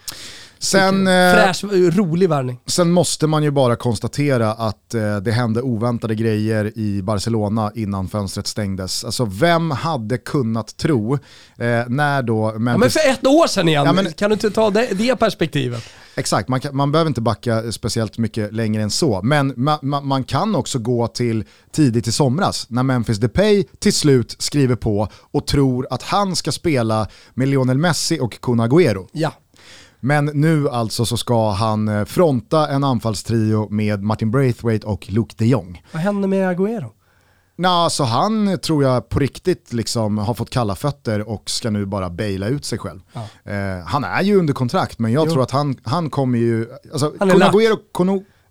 Sen, eh, Fräsch, rolig värvning. sen måste man ju bara konstatera att eh, det hände oväntade grejer i Barcelona innan fönstret stängdes. Alltså vem hade kunnat tro eh, när då Ja, men Memphis för ett år sedan igen, Ja, men- kan du inte ta det, det perspektivet? Exakt, man, kan, man behöver inte backa speciellt mycket längre än så. Men ma, ma, man kan också gå till tidigt i somras när Memphis Depay till slut skriver på och tror att han ska spela med Lionel Messi och Kun Agüero. Ja. Men nu alltså så ska han eh, fronta en anfallstrio med Martin Braithwaite och Luke de Jong. Vad händer med Agüero? Nå, så han tror jag på riktigt liksom har fått kalla fötter och ska nu bara baila ut sig själv. Ja. Eh, han är ju under kontrakt men jag Jo. tror att han, han kommer ju, alltså Han är Kun. Agüero,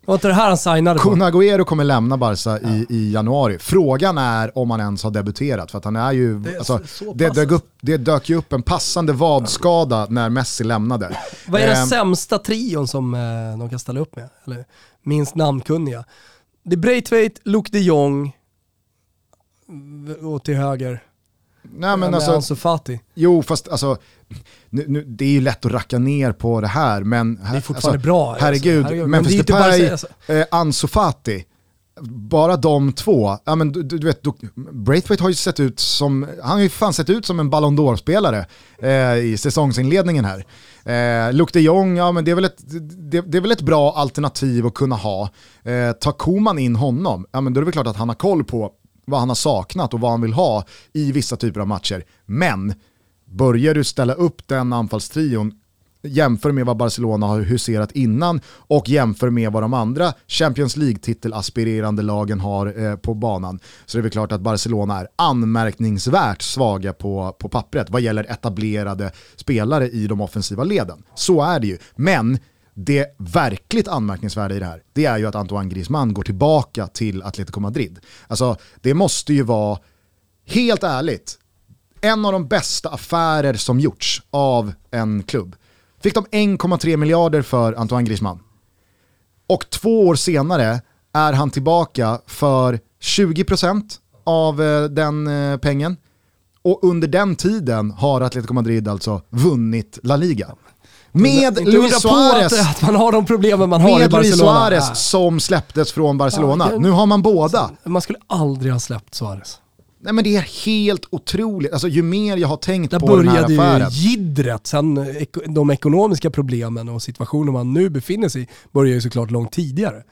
Var inte det här han signade? Kun Agüero kommer lämna Barca i, i januari. Frågan är om han ens har debuterat för att han är ju, Det är alltså, så- så det, dök upp, det dök ju upp en passande vadskada när Messi lämnade. Vad är den Eh, sämsta trion som eh, de kan ställa upp med? Eller minst namnkunniga? Det är Braithwaite, Luke de Jong och till höger Nej men alltså, Ansu Fati. Jo, fast alltså, nu, nu, det är ju lätt att racka ner på det här, men Det är fortfarande alltså, bra. alltså. herregud, Herregud, men Memphis att Depay, eh, Ansu Fati, bara de två, ja, men du, du du vet, du, Braithwaite har ju sett ut som, han har ju fan sett ut som en Ballon d'Or-spelare eh, i säsongsinledningen här. Eh, Luke de Jong, ja men det är, väl ett, det, det är väl ett bra alternativ att kunna ha. Eh, tar Koman in honom, ja men då är det väl klart att han har koll på vad han har saknat och vad han vill ha i vissa typer av matcher. Men börjar du ställa upp den anfallstrion jämför med vad Barcelona har huserat innan och jämför med vad de andra Champions League-titelaspirerande lagen har eh, på banan så det är väl klart att Barcelona är anmärkningsvärt svaga på, på pappret vad gäller etablerade spelare i de offensiva leden. Så är det ju. Men det verkligt anmärkningsvärda i det här, det är ju att Antoine Griezmann går tillbaka till Atletico Madrid. Alltså, det måste ju vara, helt ärligt, en av de bästa affärer som gjorts av en klubb. Fick de 1,3 miljarder för Antoine Griezmann. Och två år senare är han tillbaka för 20% av eh, den eh, pengen. Och under den tiden har Atletico Madrid alltså vunnit La Liga. Med Inte Luis Suarez att, att man har de problemen man har i med Luis Barcelona. Suarez Ja. som släpptes från Barcelona. Ja, nu har man båda. Man skulle aldrig ha släppt Suarez. Nej men det är helt otroligt. Alltså ju mer jag har tänkt Där på den här började affären. ju jiddret, sen eh, eko- de ekonomiska problemen och situationen man nu befinner sig i börjar ju såklart långt tidigare.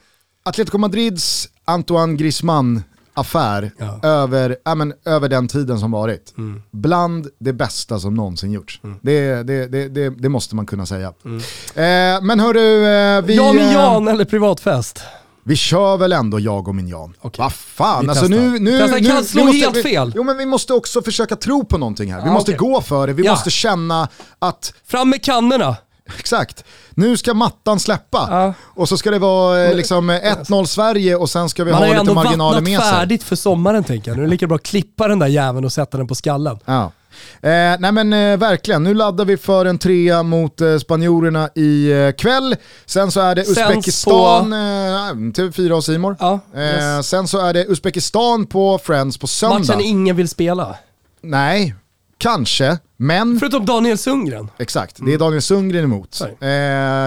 Atletico Madrids Antoine Griezmann affär Ja. över, ja, men, över den tiden som varit. Mm. Bland det bästa som någonsin gjorts. Det, det, det, det, det måste man kunna säga. Eh, men hörru, eh, vi, Jan med eh, Jan eller privatfest? vi kör väl ändå jag och min Jan. Okej. Vad fan, Vi alltså nu... nu, Testar, nu kan slå måste, helt vi, fel. Jo men vi måste också försöka tro på någonting här. Vi Ja, måste okej. gå för det, vi Ja. måste känna att Fram med kannorna! (laughs) Exakt. Nu ska mattan släppa. Ja. Och så ska det vara eh, liksom eh, 1-0 Sverige och sen ska vi Man har ha ju lite marginaler med sig. färdigt för sommaren tänker jag. Nu är det lika bra att klippa den där jäveln och sätta den på skallen. Ja. Eh, nej men eh, verkligen, nu laddar vi för en trea mot eh, spanjorerna i eh, kväll. Sen så är det Sänds Uzbekistan, eh, TV4 och Simor. Ja, Eh, yes. Sen så är det Uzbekistan på Friends på söndag. Matchen ingen vill spela. Nej, kanske, men Förutom Daniel Sundgren. Exakt, det är Daniel Sundgren emot. Eh,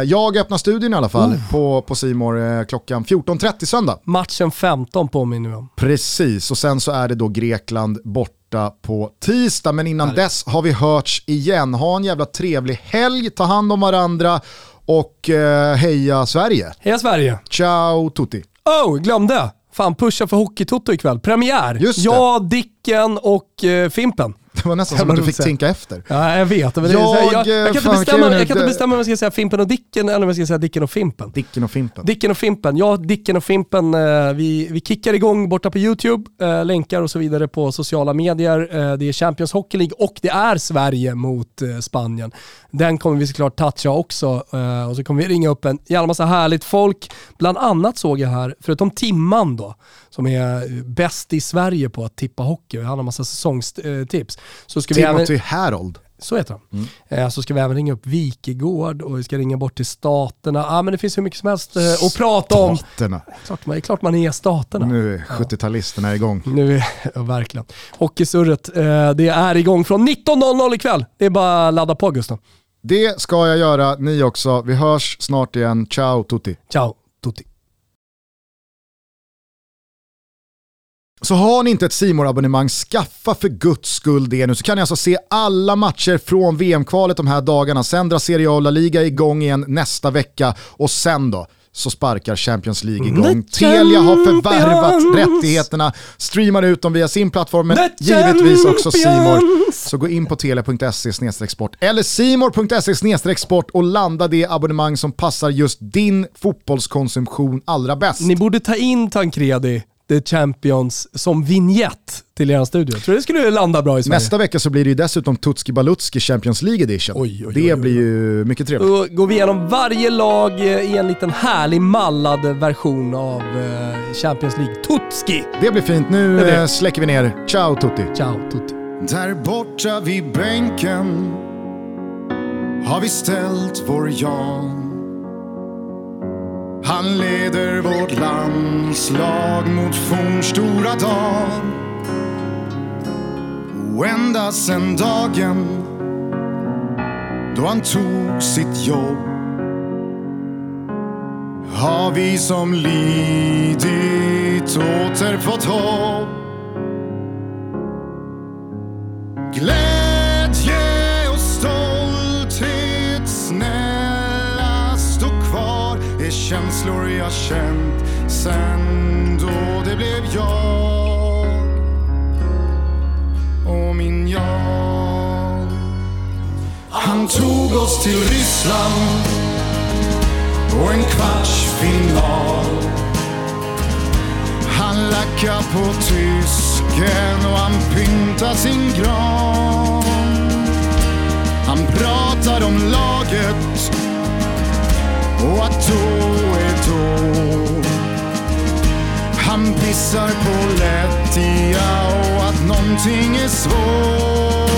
jag öppnar studion i alla fall på, på Simor eh, klockan 14.30 söndag. Matchen 15 påminner vi om. Precis, och sen så är det då Grekland borta på tisdag. Men innan dess har vi hörts igen. Ha en jävla trevlig helg, ta hand om varandra och eh, heja Sverige. Heja Sverige! Ciao tutti. Oh, glömde! Fan, pusha för Hockeytoto ikväll. Premiär! Just det. Jag, Dicken och eh, Fimpen. Det var nästan som att du fick tänka efter. Ja, jag vet. Men det Jag, här, jag, jag, eh, kan inte fan, bestämma, kul, jag kan inte bestämma om jag ska säga Fimpen och Dicken eller om jag ska säga Dicken och Fimpen. Dicken och Fimpen. Dicken och Fimpen. Ja, Dicken och Fimpen. Eh, vi, vi kickar igång borta på YouTube, eh, länkar och så vidare på sociala medier. Det är Champions Hockey League och det är Sverige mot Spanien. Den kommer vi såklart toucha också och så kommer vi ringa upp en jävla massa härligt folk. Bland annat såg jag här, förutom Timman då, som är bäst i Sverige på att tippa hockey och han har massa säsongstips. Så ska vi även, Timothy Harold. så heter han. Mm. Eh, så ska vi även ringa upp Wikegård och vi ska ringa bort till staterna. Ah, men det finns hur mycket som helst eh, att prata om. Staterna. Klart man, det är klart man är staterna. Nu är 70-talisterna igång. Nu är, (laughs) ja, verkligen. Hockeysurret, eh, det är igång från 19.00 ikväll. Det är bara att ladda på Gustav. Det ska jag göra, ni också. Vi hörs snart igen. Ciao tutti. Ciao tutti. Så har ni inte ett simor abonnemang skaffa för guds skull det nu så kan ni alltså se alla matcher från VM-kvalet de här dagarna. Sen drar Serie A och La Liga igång igen nästa vecka och sen då så sparkar Champions League igång. Telia har förvärvat rättigheterna, streamar ut dem via sin plattform men givetvis också Simor. Så gå in på telia.se sport eller simor.se sport och landa det abonnemang som passar just din fotbollskonsumtion allra bäst. Ni borde ta in Tancredi The Champions som vignett till er studio. Jag tror det skulle landa bra i Sverige. Nästa vecka så blir det ju dessutom Tutski Balutski Champions League edition. Oj, oj, det oj, blir ju mycket trevligt. Då går vi igenom varje lag i en liten härlig mallad version av eh, Champions League. Tutski! Det blir fint. Nu Det blir det. eh, släcker vi ner. Ciao Tutti. Ciao Tutti. Där borta vid bänken har vi ställt vår Jan. Han leder vårt landslag mot fornstora dagar. Och ända sen dagen då han tog sitt jobb har vi som lidit åter fått hopp. Glädje känslor jag känt sen då det blev jag och min Jan. Han tog oss till Ryssland och en kvartsfinal han lackar på tysken och han pyntar sin gran. Han pratar om laget och att då är då. Han pissar på lättja och att någonting är svårt.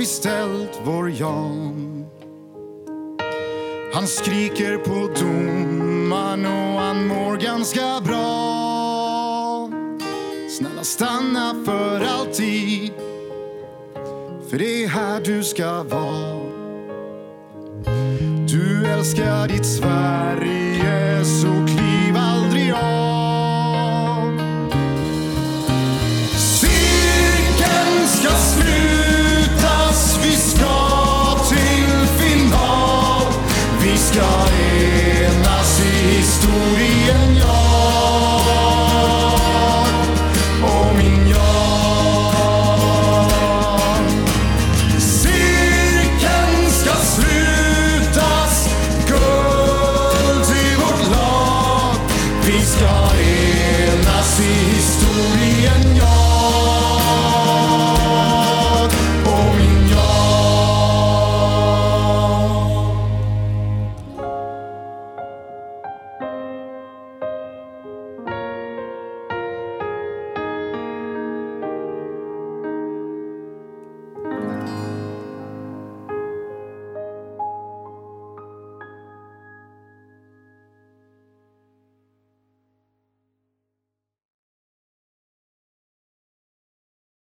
Vi ställt vår Jan. Han skriker på domaren och han mår ganska bra. Snälla stanna för alltid. För det är här du ska vara. Du älskar ditt Sverige så